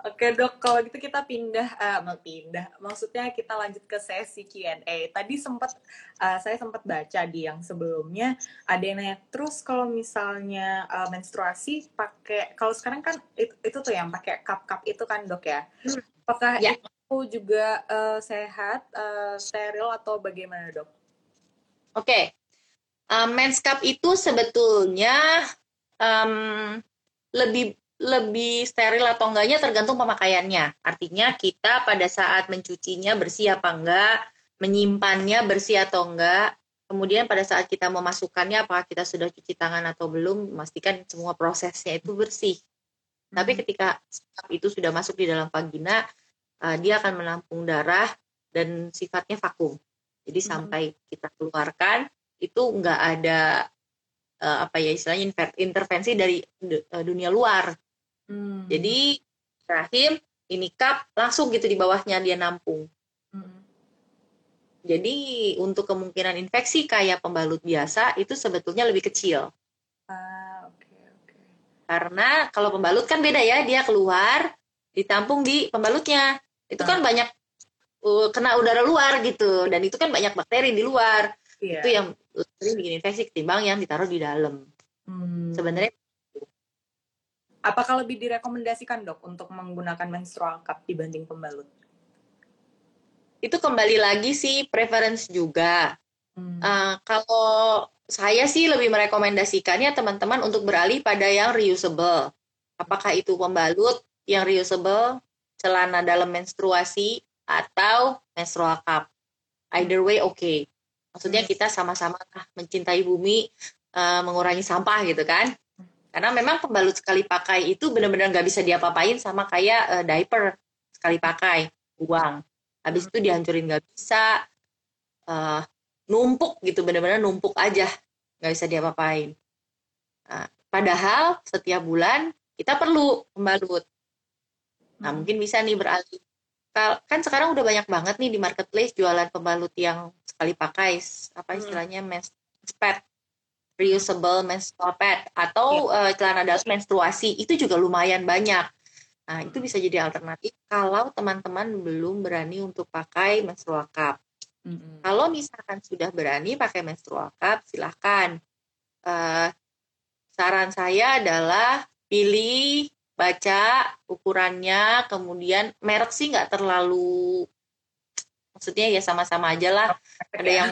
Oke dok, kalau gitu kita pindah, uh, pindah. Maksudnya kita lanjut ke sesi Q&A. Tadi sempat uh, saya sempat baca di yang sebelumnya ada yang nanya terus kalau misalnya uh, menstruasi pakai, kalau sekarang kan itu, itu tuh yang pakai cup-cup itu kan dok ya. Hmm. Apakah ya. itu juga uh, sehat, uh, steril atau bagaimana dok? Oke, okay. uh, mens cup itu sebetulnya um, lebih lebih steril atau enggaknya tergantung pemakaiannya. Artinya kita pada saat mencucinya bersih apa enggak, menyimpannya bersih atau enggak, kemudian pada saat kita memasukkannya apakah kita sudah cuci tangan atau belum, memastikan semua prosesnya itu bersih. Hmm. Tapi ketika itu sudah masuk di dalam vagina, uh, dia akan menampung darah dan sifatnya vakum. Jadi hmm. sampai kita keluarkan itu enggak ada uh, apa ya istilahnya intervensi dari dunia luar Hmm. Jadi rahim ini cup langsung gitu di bawahnya dia nampung. Hmm. Jadi untuk kemungkinan infeksi kayak pembalut biasa itu sebetulnya lebih kecil. Ah, okay, okay. Karena kalau pembalut kan beda ya, dia keluar ditampung di pembalutnya. Itu kan ah. banyak uh, kena udara luar gitu dan itu kan banyak bakteri di luar. Yeah. Itu yang sering bikin infeksi ketimbang yang ditaruh di dalam. Hmm. Sebenarnya Apakah lebih direkomendasikan dok untuk menggunakan menstrual cup dibanding pembalut? Itu kembali lagi sih preference juga. Hmm. Uh, kalau saya sih lebih merekomendasikannya teman-teman untuk beralih pada yang reusable. Apakah itu pembalut yang reusable, celana dalam menstruasi, atau menstrual cup. Either way oke. Okay. Maksudnya hmm. kita sama-sama mencintai bumi, uh, mengurangi sampah gitu kan. Karena memang pembalut sekali pakai itu benar-benar nggak bisa diapa-apain sama kayak uh, diaper sekali pakai, buang. Habis itu dihancurin nggak bisa, uh, numpuk gitu, benar-benar numpuk aja, nggak bisa diapa-apain. Nah, padahal setiap bulan kita perlu pembalut. Nah, hmm. mungkin bisa nih beralih. Kan sekarang udah banyak banget nih di marketplace jualan pembalut yang sekali pakai, apa hmm. istilahnya men's pad, reusable menstrual pad atau yeah. Iya. uh, celana dalam menstruasi itu juga lumayan banyak. Nah, itu bisa jadi alternatif kalau teman-teman belum berani untuk pakai menstrual cup. Mm-hmm. Kalau misalkan sudah berani pakai menstrual cup, silahkan. Uh, saran saya adalah pilih, baca ukurannya, kemudian merek sih nggak terlalu, maksudnya ya sama-sama aja lah. Ada yang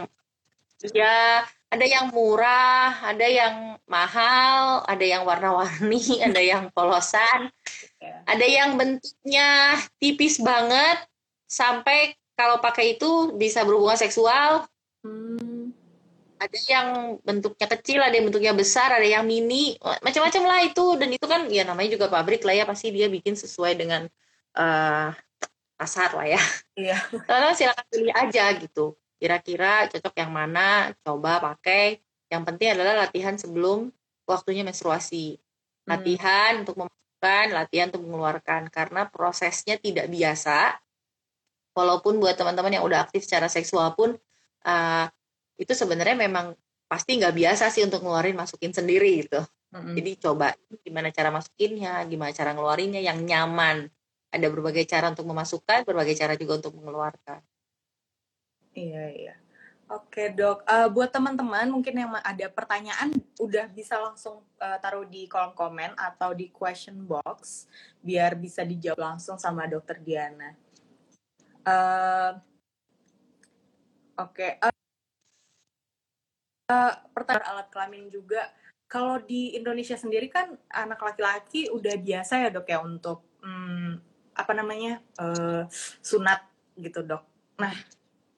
ya ada yang murah, ada yang mahal, ada yang warna-warni, ada yang polosan, ya. ada yang bentuknya tipis banget sampai kalau pakai itu bisa berhubungan seksual. Hmm. Ada yang bentuknya kecil, ada yang bentuknya besar, ada yang mini, macam-macam lah itu. Dan itu kan ya namanya juga pabrik lah ya, pasti dia bikin sesuai dengan uh, pasar lah ya. Iya. Karena silakan pilih aja gitu. Kira-kira cocok yang mana, coba pakai. Yang penting adalah latihan sebelum waktunya menstruasi. Hmm. Latihan hmm. untuk memasukkan, latihan untuk mengeluarkan. Karena prosesnya tidak biasa walaupun buat teman-teman yang udah aktif secara seksual pun uh, itu sebenarnya memang pasti nggak biasa sih untuk ngeluarin masukin sendiri gitu mm-hmm. jadi coba gimana cara masukinnya gimana cara ngeluarinnya yang nyaman ada berbagai cara untuk memasukkan berbagai cara juga untuk mengeluarkan iya iya Oke dok, uh, buat teman-teman mungkin yang ada pertanyaan udah bisa langsung uh, taruh di kolom komen atau di question box biar bisa dijawab langsung sama dokter Diana. Uh, Oke. Okay. Uh, uh, pertanyaan alat kelamin juga. Kalau di Indonesia sendiri kan anak laki-laki udah biasa ya dok ya untuk um, apa namanya uh, sunat gitu dok. Nah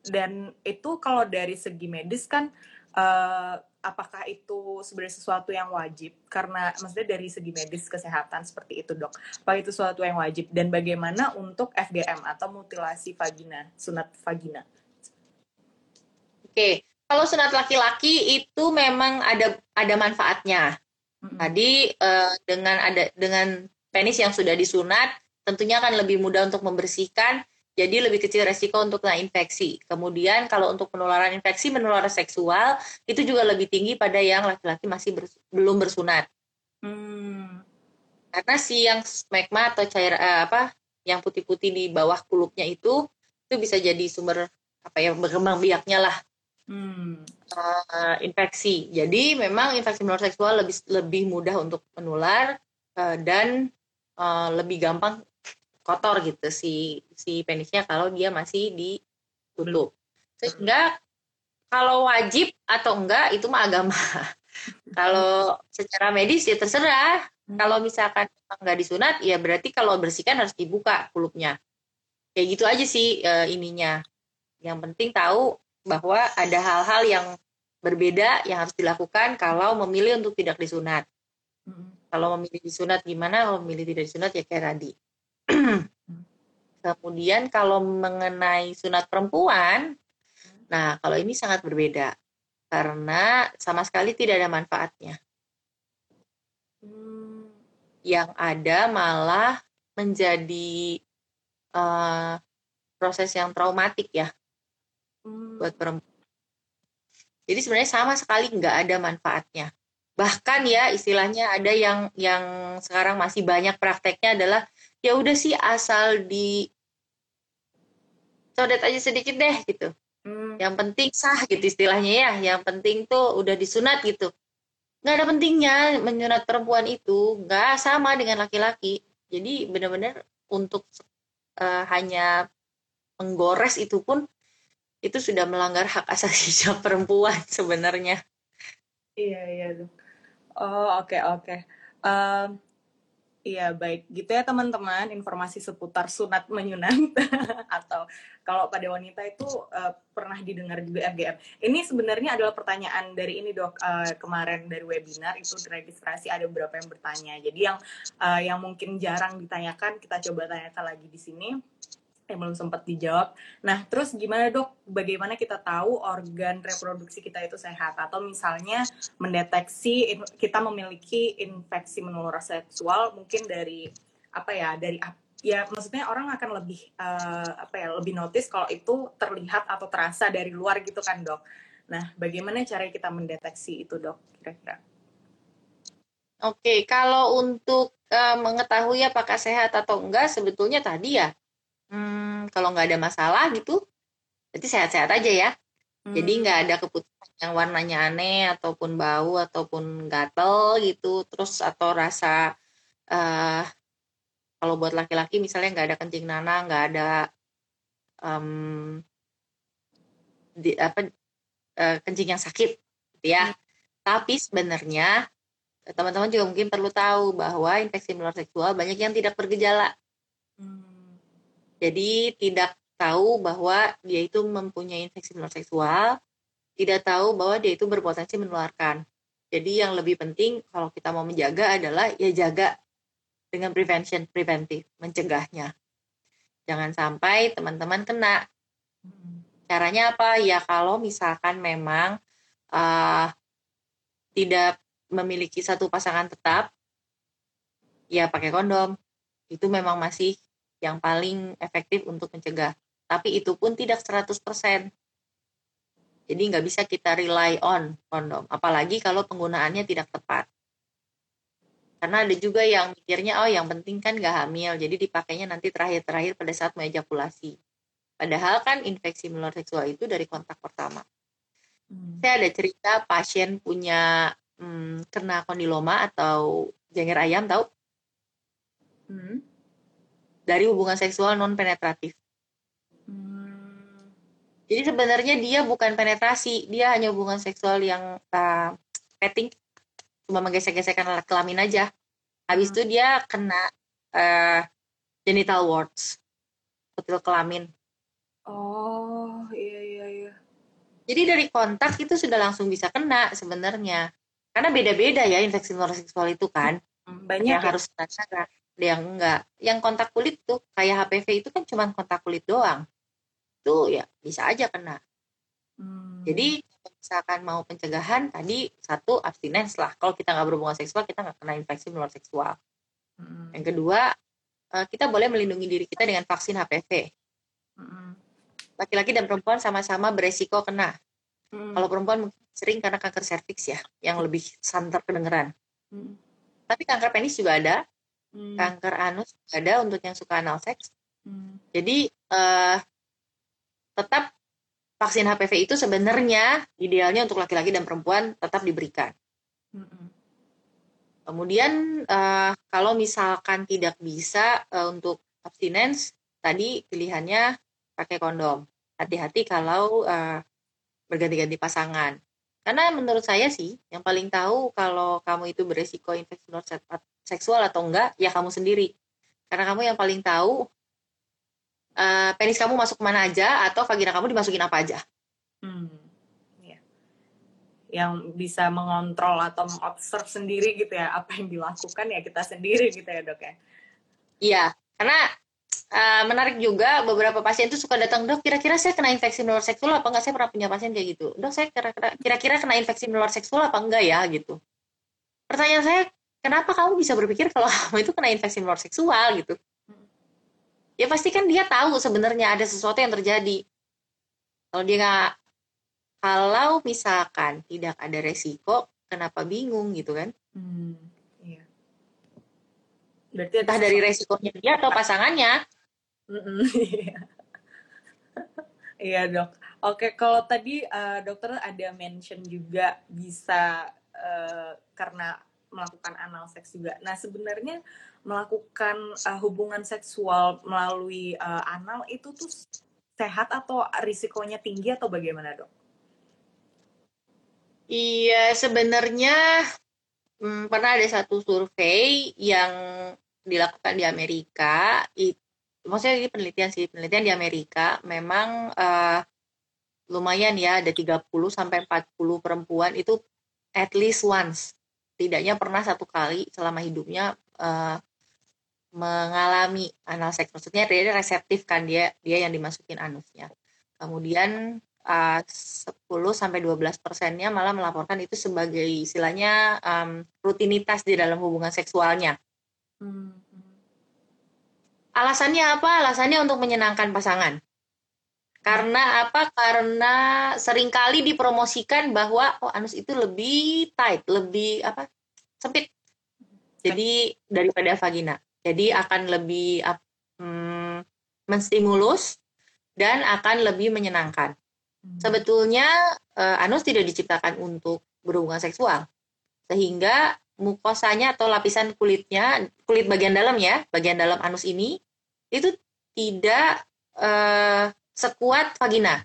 dan itu kalau dari segi medis kan uh, apakah itu sebenarnya sesuatu yang wajib? Karena maksudnya dari segi medis kesehatan seperti itu dok. Apa itu sesuatu yang wajib? Dan bagaimana untuk FGM atau mutilasi vagina sunat vagina? Oke kalau sunat laki-laki itu memang ada ada manfaatnya. Mm-hmm. tadi uh, dengan ada dengan penis yang sudah disunat tentunya akan lebih mudah untuk membersihkan jadi lebih kecil resiko untuk kena infeksi. Kemudian kalau untuk penularan infeksi menular seksual itu juga lebih tinggi pada yang laki-laki masih ber, belum bersunat. Hmm. Karena si yang smegma atau cair eh, apa yang putih-putih di bawah kulupnya itu itu bisa jadi sumber apa ya berkembang biaknya lah hmm. uh, infeksi. Jadi memang infeksi menular seksual lebih lebih mudah untuk menular uh, dan uh, lebih gampang kotor gitu si si penisnya kalau dia masih ditutup. Sehingga kalau wajib atau enggak itu mah agama. kalau secara medis ya terserah. Hmm. Kalau misalkan enggak disunat ya berarti kalau bersihkan harus dibuka kulupnya. Kayak gitu aja sih e, ininya. Yang penting tahu bahwa ada hal-hal yang berbeda yang harus dilakukan kalau memilih untuk tidak disunat. Hmm. Kalau memilih disunat gimana? Kalau memilih tidak disunat ya kayak tadi. Kemudian kalau mengenai sunat perempuan, nah kalau ini sangat berbeda karena sama sekali tidak ada manfaatnya. Yang ada malah menjadi uh, proses yang traumatik ya buat perempuan. Jadi sebenarnya sama sekali nggak ada manfaatnya. Bahkan ya istilahnya ada yang yang sekarang masih banyak prakteknya adalah ya udah sih asal di codet aja sedikit deh gitu. Hmm. yang penting sah gitu istilahnya ya yang penting tuh udah disunat gitu. Nggak ada pentingnya menyunat perempuan itu nggak sama dengan laki-laki. Jadi benar-benar untuk uh, hanya menggores itu pun itu sudah melanggar hak asasi perempuan sebenarnya. Iya iya oh oke okay, oke. Okay. um, Iya baik, gitu ya teman-teman informasi seputar sunat menyunat atau kalau pada wanita itu uh, pernah didengar juga FGM. Ini sebenarnya adalah pertanyaan dari ini dok uh, kemarin dari webinar itu registrasi ada beberapa yang bertanya. Jadi yang uh, yang mungkin jarang ditanyakan kita coba tanyakan lagi di sini. Yang belum sempat dijawab. Nah, terus gimana dok? Bagaimana kita tahu organ reproduksi kita itu sehat? Atau misalnya mendeteksi kita memiliki infeksi menular seksual mungkin dari apa ya? Dari ya maksudnya orang akan lebih uh, apa ya? Lebih notice kalau itu terlihat atau terasa dari luar gitu kan dok? Nah, bagaimana cara kita mendeteksi itu dok? Kira-kira? Oke, kalau untuk uh, mengetahui apakah sehat atau enggak, sebetulnya tadi ya hmm, kalau nggak ada masalah gitu berarti sehat-sehat aja ya hmm. jadi nggak ada keputusan yang warnanya aneh ataupun bau ataupun gatel gitu terus atau rasa uh, kalau buat laki-laki misalnya nggak ada kencing nana nggak ada um, di, apa uh, kencing yang sakit gitu ya hmm. tapi sebenarnya teman-teman juga mungkin perlu tahu bahwa infeksi menular seksual banyak yang tidak bergejala hmm jadi tidak tahu bahwa dia itu mempunyai infeksi menular seksual, tidak tahu bahwa dia itu berpotensi menularkan. Jadi yang lebih penting kalau kita mau menjaga adalah ya jaga dengan prevention, preventif, mencegahnya. Jangan sampai teman-teman kena. Caranya apa? Ya kalau misalkan memang uh, tidak memiliki satu pasangan tetap, ya pakai kondom. Itu memang masih yang paling efektif untuk mencegah. Tapi itu pun tidak 100%. Jadi nggak bisa kita rely on kondom. Apalagi kalau penggunaannya tidak tepat. Karena ada juga yang mikirnya, oh yang penting kan nggak hamil, jadi dipakainya nanti terakhir-terakhir pada saat mengejakulasi. Padahal kan infeksi menular seksual itu dari kontak pertama. Hmm. Saya ada cerita pasien punya hmm, kena kondiloma atau janger ayam, tahu? Hmm dari hubungan seksual non penetratif. Hmm. Jadi sebenarnya dia bukan penetrasi, dia hanya hubungan seksual yang uh, petting, cuma menggesek-gesekkan kelamin aja. Habis hmm. itu dia kena uh, genital warts, kutil kelamin. Oh, iya iya iya. Jadi dari kontak itu sudah langsung bisa kena sebenarnya. Karena beda-beda ya infeksi seksual itu kan. Hmm, banyak yang ya? harus kita yang enggak yang kontak kulit tuh kayak HPV itu kan cuma kontak kulit doang tuh ya bisa aja kena hmm. jadi misalkan mau pencegahan tadi satu abstinens lah kalau kita nggak berhubungan seksual kita nggak kena infeksi menular seksual hmm. yang kedua eh, kita boleh melindungi diri kita dengan vaksin HPV hmm. laki-laki dan perempuan sama-sama beresiko kena hmm. kalau perempuan sering karena kanker serviks ya yang lebih santer kedengeran hmm. tapi kanker penis juga ada hmm. kanker anus ada untuk yang suka anal seks. Hmm. Jadi uh, tetap vaksin HPV itu sebenarnya idealnya untuk laki-laki dan perempuan tetap diberikan. Hmm. Kemudian uh, kalau misalkan tidak bisa uh, untuk abstinence, tadi pilihannya pakai kondom. Hati-hati kalau uh, berganti-ganti pasangan. Karena menurut saya sih, yang paling tahu kalau kamu itu beresiko infeksi seksual atau enggak ya kamu sendiri. Karena kamu yang paling tahu uh, penis kamu masuk ke mana aja atau vagina kamu dimasukin apa aja. Hmm. ya. yang bisa mengontrol atau mengobserv sendiri gitu ya apa yang dilakukan ya kita sendiri gitu ya dok ya. Iya karena uh, menarik juga beberapa pasien itu suka datang dok kira-kira saya kena infeksi menular seksual apa enggak? Saya pernah punya pasien kayak gitu. Dok saya kira-kira kena infeksi menular seksual apa enggak ya? gitu. Pertanyaan saya kenapa kamu bisa berpikir kalau kamu itu kena infeksi menular seksual gitu? Ya pasti kan dia tahu sebenarnya ada sesuatu yang terjadi. Kalau dia nggak kalau misalkan tidak ada resiko kenapa bingung gitu kan? Hmm, iya. berarti entah dari resikonya dia atau pasangannya. Iya. iya dok. Oke kalau tadi uh, dokter ada mention juga bisa uh, karena melakukan anal seks juga. Nah, sebenarnya melakukan uh, hubungan seksual melalui uh, anal itu tuh sehat atau risikonya tinggi atau bagaimana, Dok? Iya, sebenarnya hmm, pernah ada satu survei yang dilakukan di Amerika. It, maksudnya ini penelitian sih, penelitian di Amerika memang uh, lumayan ya ada 30 sampai 40 perempuan itu at least once setidaknya pernah satu kali selama hidupnya uh, mengalami anal seks maksudnya dia reseptif kan dia dia yang dimasukin anusnya. Kemudian uh, 10 sampai 12 persennya malah melaporkan itu sebagai istilahnya um, rutinitas di dalam hubungan seksualnya. Hmm. alasannya apa? Alasannya untuk menyenangkan pasangan karena apa? Karena sering kali dipromosikan bahwa oh anus itu lebih tight, lebih apa? sempit. Jadi daripada vagina. Jadi akan lebih um, menstimulus dan akan lebih menyenangkan. Hmm. Sebetulnya uh, anus tidak diciptakan untuk berhubungan seksual. Sehingga mukosanya atau lapisan kulitnya, kulit bagian dalam ya, bagian dalam anus ini itu tidak uh, sekuat vagina.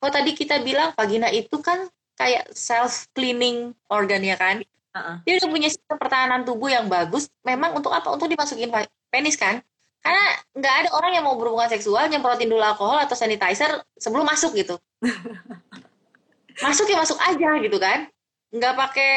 Oh tadi kita bilang vagina itu kan kayak self cleaning organ ya kan? Uh-uh. Dia udah punya sistem pertahanan tubuh yang bagus. Memang untuk apa? Untuk dimasukin penis kan? Karena nggak ada orang yang mau berhubungan seksual nyemprotin dulu alkohol atau sanitizer sebelum masuk gitu. masuk ya masuk aja gitu kan? Nggak pakai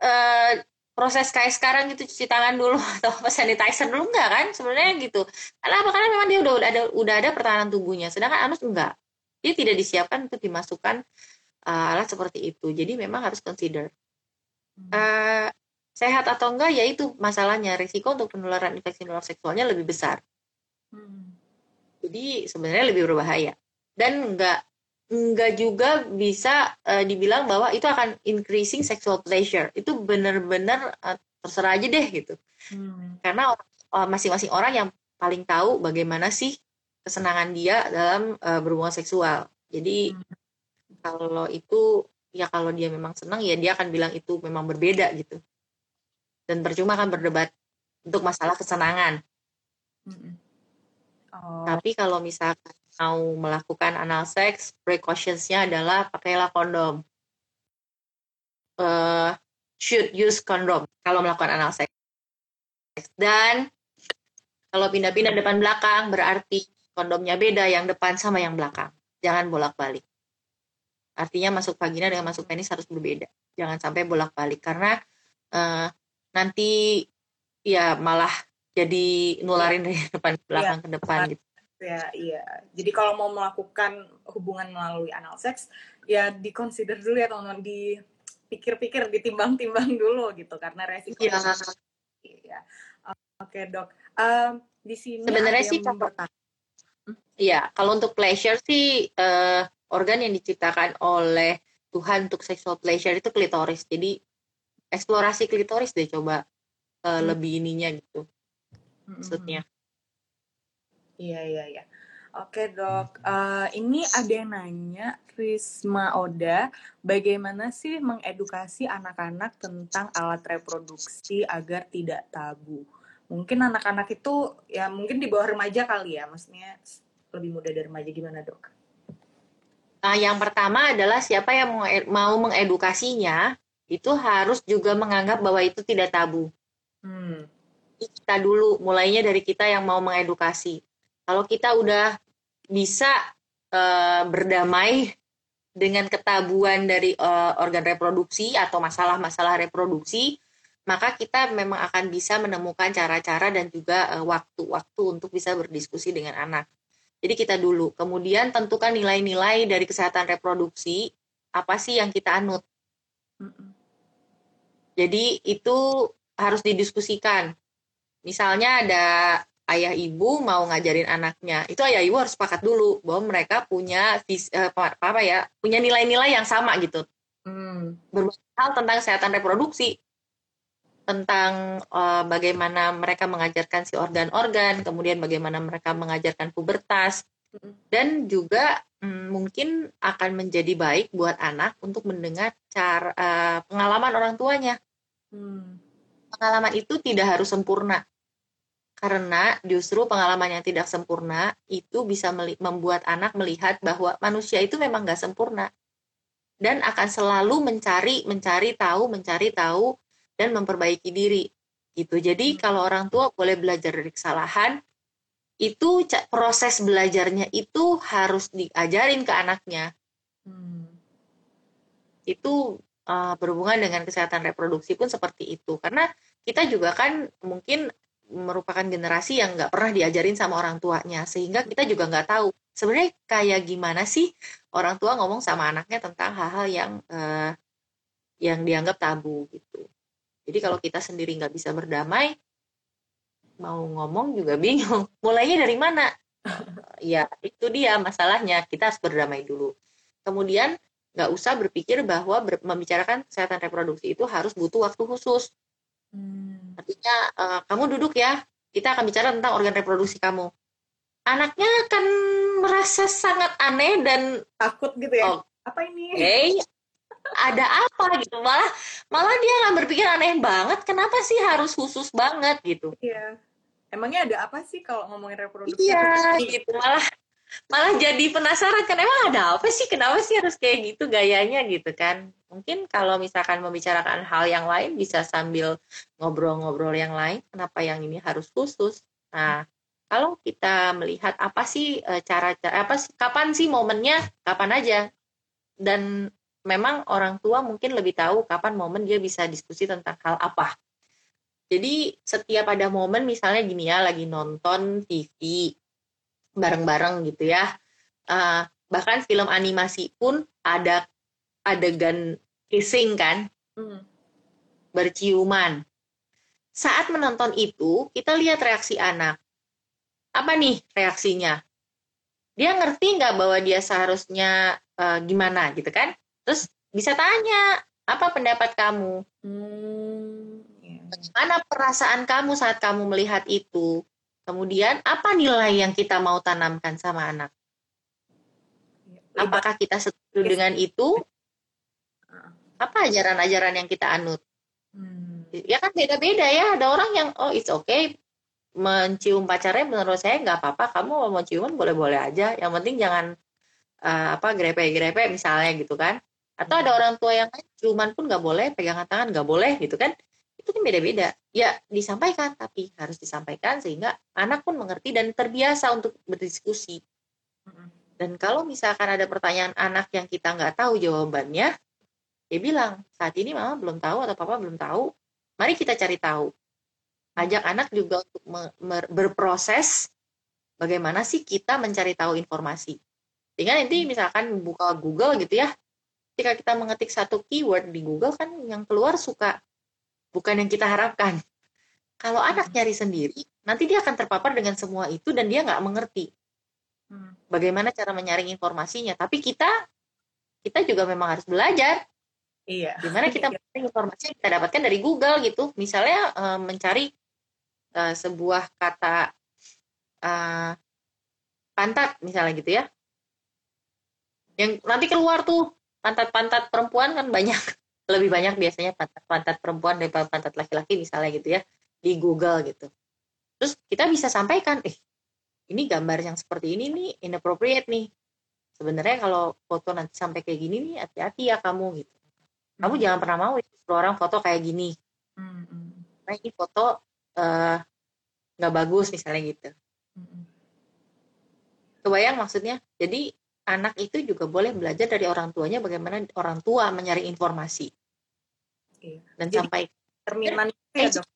uh, proses kayak sekarang gitu cuci tangan dulu atau apa sanitizer dulu enggak kan? Sebenarnya gitu. Karena apa? Karena memang dia udah ada udah ada pertahanan tubuhnya. Sedangkan anus enggak. Dia tidak disiapkan untuk dimasukkan uh, alat seperti itu. Jadi memang harus consider. Uh, sehat atau enggak ya itu masalahnya. Risiko untuk penularan infeksi menular seksualnya lebih besar. Hmm. jadi sebenarnya lebih berbahaya. Dan enggak enggak juga bisa uh, dibilang bahwa itu akan increasing sexual pleasure. Itu benar-benar uh, terserah aja deh gitu. Hmm. Karena uh, masing-masing orang yang paling tahu bagaimana sih kesenangan dia dalam uh, berhubungan seksual. Jadi hmm. kalau itu ya kalau dia memang senang ya dia akan bilang itu memang berbeda gitu. Dan percuma kan berdebat untuk masalah kesenangan. Hmm. Oh. Tapi kalau misalkan mau melakukan anal sex, precautions-nya adalah pakailah kondom. Uh, should use kondom kalau melakukan anal sex. Dan kalau pindah-pindah depan belakang berarti kondomnya beda yang depan sama yang belakang. Jangan bolak-balik. Artinya masuk vagina dengan masuk penis harus berbeda. Jangan sampai bolak-balik karena uh, nanti ya malah jadi nularin dari depan belakang ya, ke depan gitu ya iya jadi kalau mau melakukan hubungan melalui anal seks ya dikonsider dulu ya teman-teman dipikir-pikir ditimbang-timbang dulu gitu karena resiko iya ya. oke dok um, di sini sebenarnya sih Iya, kalau untuk pleasure sih uh, organ yang diciptakan oleh Tuhan untuk sexual pleasure itu klitoris. Jadi eksplorasi klitoris deh coba uh, hmm. lebih ininya gitu. Hmm. Maksudnya. Iya iya iya. Oke dok, uh, ini ada yang nanya Risma Oda, bagaimana sih mengedukasi anak-anak tentang alat reproduksi agar tidak tabu? Mungkin anak-anak itu ya mungkin di bawah remaja kali ya, maksudnya lebih muda dari remaja gimana dok? Nah, yang pertama adalah siapa yang mau mengedukasinya itu harus juga menganggap bahwa itu tidak tabu. Hmm. Kita dulu, mulainya dari kita yang mau mengedukasi kalau kita udah bisa uh, berdamai dengan ketabuan dari uh, organ reproduksi atau masalah-masalah reproduksi, maka kita memang akan bisa menemukan cara-cara dan juga eh, waktu-waktu uh, untuk bisa berdiskusi dengan anak. Jadi kita dulu, kemudian tentukan nilai-nilai dari kesehatan reproduksi apa sih yang kita anut. Jadi itu harus didiskusikan. Misalnya ada ayah ibu mau ngajarin anaknya itu ayah ibu harus sepakat dulu bahwa mereka punya vis, uh, apa, apa ya punya nilai-nilai yang sama gitu hmm. berbagai hal tentang kesehatan reproduksi tentang uh, bagaimana mereka mengajarkan si organ-organ kemudian bagaimana mereka mengajarkan pubertas hmm. dan juga hmm, mungkin akan menjadi baik buat anak untuk mendengar cara uh, pengalaman orang tuanya hmm. pengalaman itu tidak harus sempurna karena justru pengalaman yang tidak sempurna itu bisa membuat anak melihat bahwa manusia itu memang nggak sempurna. Dan akan selalu mencari mencari tahu mencari tahu dan memperbaiki diri. Gitu. Jadi hmm. kalau orang tua boleh belajar dari kesalahan itu proses belajarnya itu harus diajarin ke anaknya. Hmm. itu uh, berhubungan dengan kesehatan reproduksi pun seperti itu. Karena kita juga kan mungkin merupakan generasi yang nggak pernah diajarin sama orang tuanya sehingga kita juga nggak tahu sebenarnya kayak gimana sih orang tua ngomong sama anaknya tentang hal-hal yang uh, yang dianggap tabu gitu. Jadi kalau kita sendiri nggak bisa berdamai mau ngomong juga bingung mulainya dari mana? Ya itu dia masalahnya kita harus berdamai dulu. Kemudian nggak usah berpikir bahwa ber, membicarakan kesehatan reproduksi itu harus butuh waktu khusus Hmm. Artinya uh, kamu duduk ya, kita akan bicara tentang organ reproduksi kamu. Anaknya akan merasa sangat aneh dan takut gitu ya. Oh, apa ini? Hey, ada apa gitu malah malah dia nggak berpikir aneh banget kenapa sih harus khusus banget gitu iya emangnya ada apa sih kalau ngomongin reproduksi iya gitu malah malah jadi penasaran kan emang ada apa sih? Kenapa sih harus kayak gitu gayanya? Gitu kan. Mungkin kalau misalkan membicarakan hal yang lain bisa sambil ngobrol-ngobrol yang lain kenapa yang ini harus khusus? Nah kalau kita melihat apa sih e, cara cara apa sih kapan sih momennya? Kapan aja. Dan memang orang tua mungkin lebih tahu kapan momen dia bisa diskusi tentang hal apa. Jadi setiap ada momen misalnya gini ya lagi nonton TV bareng-bareng gitu ya. Uh, bahkan film animasi pun ada adegan kissing kan, hmm. berciuman. Saat menonton itu, kita lihat reaksi anak. Apa nih reaksinya? Dia ngerti nggak bahwa dia seharusnya uh, gimana gitu kan? Terus bisa tanya, apa pendapat kamu? Hmm, yeah. Bagaimana perasaan kamu saat kamu melihat itu? Kemudian apa nilai yang kita mau tanamkan sama anak? Apakah kita setuju dengan itu? Apa ajaran-ajaran yang kita anut? Hmm. Ya kan beda-beda ya. Ada orang yang oh it's okay mencium pacarnya menurut saya nggak apa-apa. Kamu mau ciuman boleh-boleh aja. Yang penting jangan uh, apa grepe-grepe misalnya gitu kan. Atau ada hmm. orang tua yang ciuman pun nggak boleh, pegangan tangan nggak boleh gitu kan itu kan beda-beda. Ya disampaikan, tapi harus disampaikan sehingga anak pun mengerti dan terbiasa untuk berdiskusi. Dan kalau misalkan ada pertanyaan anak yang kita nggak tahu jawabannya, dia bilang, saat ini mama belum tahu atau papa belum tahu, mari kita cari tahu. Ajak anak juga untuk berproses bagaimana sih kita mencari tahu informasi. Sehingga nanti misalkan buka Google gitu ya, ketika kita mengetik satu keyword di Google kan yang keluar suka bukan yang kita harapkan. Kalau hmm. anak nyari sendiri, nanti dia akan terpapar dengan semua itu dan dia nggak mengerti hmm. bagaimana cara menyaring informasinya. Tapi kita, kita juga memang harus belajar. Iya. Gimana kita mencari informasi yang kita dapatkan dari Google gitu. Misalnya uh, mencari uh, sebuah kata uh, pantat misalnya gitu ya. Yang nanti keluar tuh pantat-pantat perempuan kan banyak lebih banyak biasanya pantat-pantat perempuan daripada pantat laki-laki misalnya gitu ya di Google gitu. Terus kita bisa sampaikan, eh ini gambar yang seperti ini nih inappropriate nih. Sebenarnya kalau foto nanti sampai kayak gini nih hati-hati ya kamu gitu. Kamu hmm. jangan pernah mau itu orang foto kayak gini. Hmm. Nah ini foto eh, nggak uh, bagus misalnya gitu. Hmm. Kebayang maksudnya? Jadi anak itu juga boleh belajar dari orang tuanya bagaimana orang tua mencari informasi. Iya. Dan Jadi, sampai cerminan ya, dok.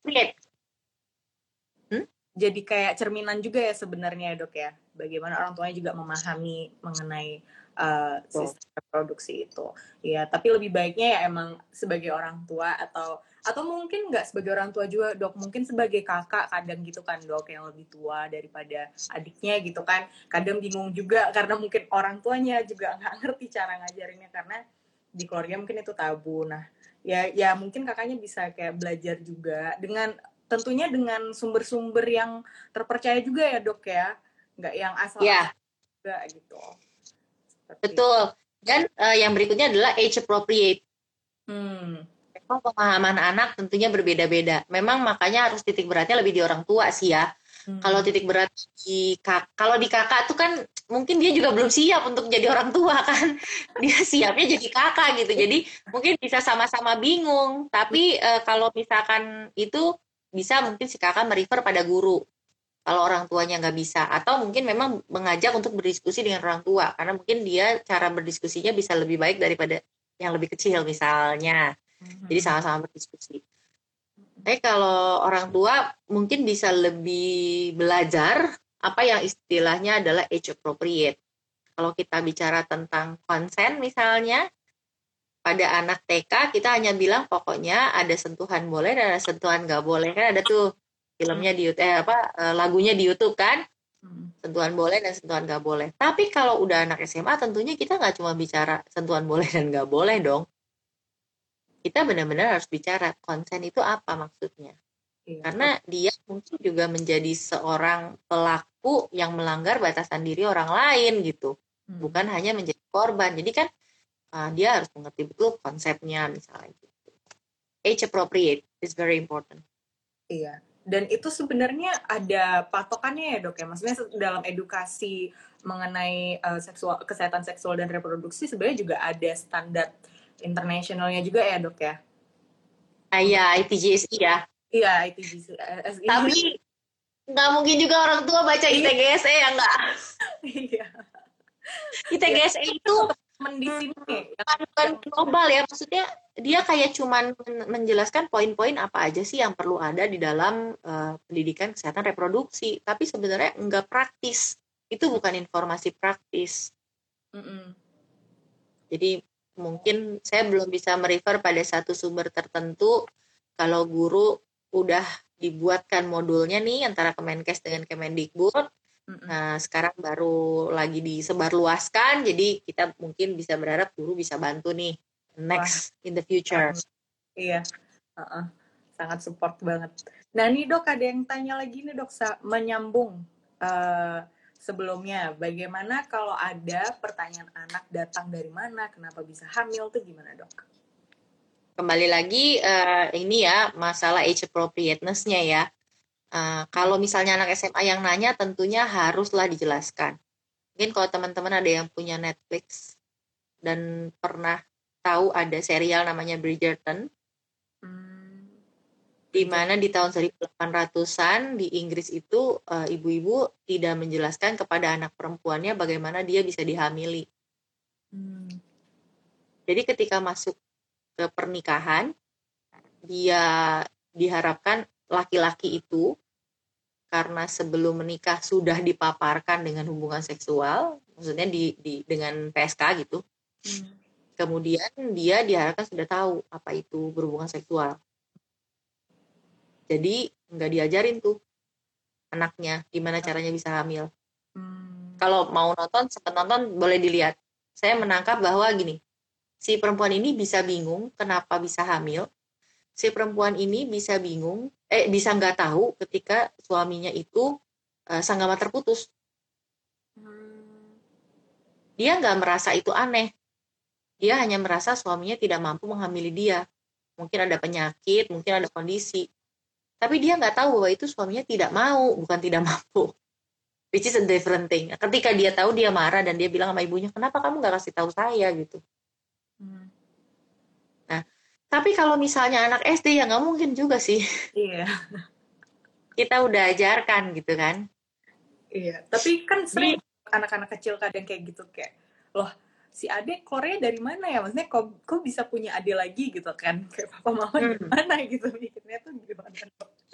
Hmm? Jadi kayak cerminan juga ya sebenarnya ya dok ya. Bagaimana orang tuanya juga memahami mengenai uh, sistem reproduksi itu. Ya, tapi lebih baiknya ya emang sebagai orang tua atau atau mungkin nggak sebagai orang tua juga dok mungkin sebagai kakak kadang gitu kan dok yang lebih tua daripada adiknya gitu kan kadang bingung juga karena mungkin orang tuanya juga nggak ngerti cara ngajarinnya karena di keluarga mungkin itu tabu nah ya ya mungkin kakaknya bisa kayak belajar juga dengan tentunya dengan sumber-sumber yang terpercaya juga ya dok ya nggak yang asal ya. juga gitu Seperti betul dan uh, yang berikutnya adalah age appropriate hmm memang pemahaman anak tentunya berbeda-beda. Memang makanya harus titik beratnya lebih di orang tua sih ya. Hmm. Kalau titik berat di kak, kalau di kakak tuh kan mungkin dia juga belum siap untuk jadi orang tua kan. Dia siapnya jadi kakak gitu. Jadi mungkin bisa sama-sama bingung. Tapi e, kalau misalkan itu bisa mungkin si kakak merefer pada guru. Kalau orang tuanya nggak bisa atau mungkin memang mengajak untuk berdiskusi dengan orang tua karena mungkin dia cara berdiskusinya bisa lebih baik daripada yang lebih kecil misalnya. Hmm. Jadi sama-sama berdiskusi. Tapi kalau orang tua mungkin bisa lebih belajar apa yang istilahnya adalah age appropriate. Kalau kita bicara tentang konsen misalnya, pada anak TK kita hanya bilang pokoknya ada sentuhan boleh dan ada sentuhan nggak boleh. Kan ada tuh filmnya di YouTube eh, apa eh, lagunya di YouTube kan? Hmm. sentuhan boleh dan sentuhan nggak boleh. Tapi kalau udah anak SMA tentunya kita nggak cuma bicara sentuhan boleh dan nggak boleh dong. Kita benar-benar harus bicara konsen itu apa maksudnya iya. karena dia mungkin juga menjadi seorang pelaku yang melanggar batasan diri orang lain gitu hmm. bukan hanya menjadi korban jadi kan uh, dia harus mengerti betul konsepnya misalnya gitu. Age appropriate is very important. Iya. Dan itu sebenarnya ada patokannya ya dok ya, maksudnya dalam edukasi mengenai uh, seksual kesehatan seksual dan reproduksi sebenarnya juga ada standar internasionalnya juga ya dok ya. Ah, iya, ITGSI ya. Iya, ITGSI. Tapi nggak mungkin juga orang tua baca ITGSE ya nggak? Iya. ITGSE itu di sini bukan global ya maksudnya dia kayak cuman menjelaskan poin-poin apa aja sih yang perlu ada di dalam uh, pendidikan kesehatan reproduksi tapi sebenarnya enggak praktis itu bukan informasi praktis mm -mm. jadi mungkin saya belum bisa merefer pada satu sumber tertentu kalau guru udah dibuatkan modulnya nih antara Kemenkes dengan Kemendikbud Nah, sekarang baru lagi disebarluaskan, jadi kita mungkin bisa berharap guru bisa bantu nih next Wah. in the future. Iya, uh -uh. sangat support banget. Nah, ini dok ada yang tanya lagi nih dok, menyambung uh, sebelumnya, bagaimana kalau ada pertanyaan anak datang dari mana, kenapa bisa hamil tuh gimana dok? Kembali lagi uh, ini ya masalah age appropriateness-nya ya Uh, kalau misalnya anak SMA yang nanya, tentunya haruslah dijelaskan. Mungkin kalau teman-teman ada yang punya Netflix dan pernah tahu ada serial namanya Bridgerton, hmm. di mana di tahun 1800-an di Inggris itu uh, ibu-ibu tidak menjelaskan kepada anak perempuannya bagaimana dia bisa dihamili. Hmm. Jadi ketika masuk ke pernikahan, dia diharapkan laki-laki itu karena sebelum menikah sudah dipaparkan dengan hubungan seksual, maksudnya di, di dengan PSK gitu. Hmm. Kemudian dia diharapkan sudah tahu apa itu berhubungan seksual. Jadi nggak diajarin tuh anaknya gimana caranya bisa hamil. Hmm. Kalau mau nonton, sempat nonton boleh dilihat. Saya menangkap bahwa gini, si perempuan ini bisa bingung kenapa bisa hamil si perempuan ini bisa bingung, eh bisa nggak tahu ketika suaminya itu uh, sanggama terputus. Dia nggak merasa itu aneh. Dia hanya merasa suaminya tidak mampu menghamili dia. Mungkin ada penyakit, mungkin ada kondisi. Tapi dia nggak tahu bahwa itu suaminya tidak mau, bukan tidak mampu. Which is a different thing. Ketika dia tahu, dia marah dan dia bilang sama ibunya, kenapa kamu nggak kasih tahu saya gitu. Hmm. Tapi kalau misalnya anak SD ya nggak mungkin juga sih. Iya. Kita udah ajarkan gitu kan. Iya. Tapi kan sering anak-anak kecil kadang kayak gitu kayak, loh si adek Korea dari mana ya? Maksudnya kok, kok bisa punya adik lagi gitu kan? Kayak papa mama hmm. gimana gitu mikirnya tuh gimana?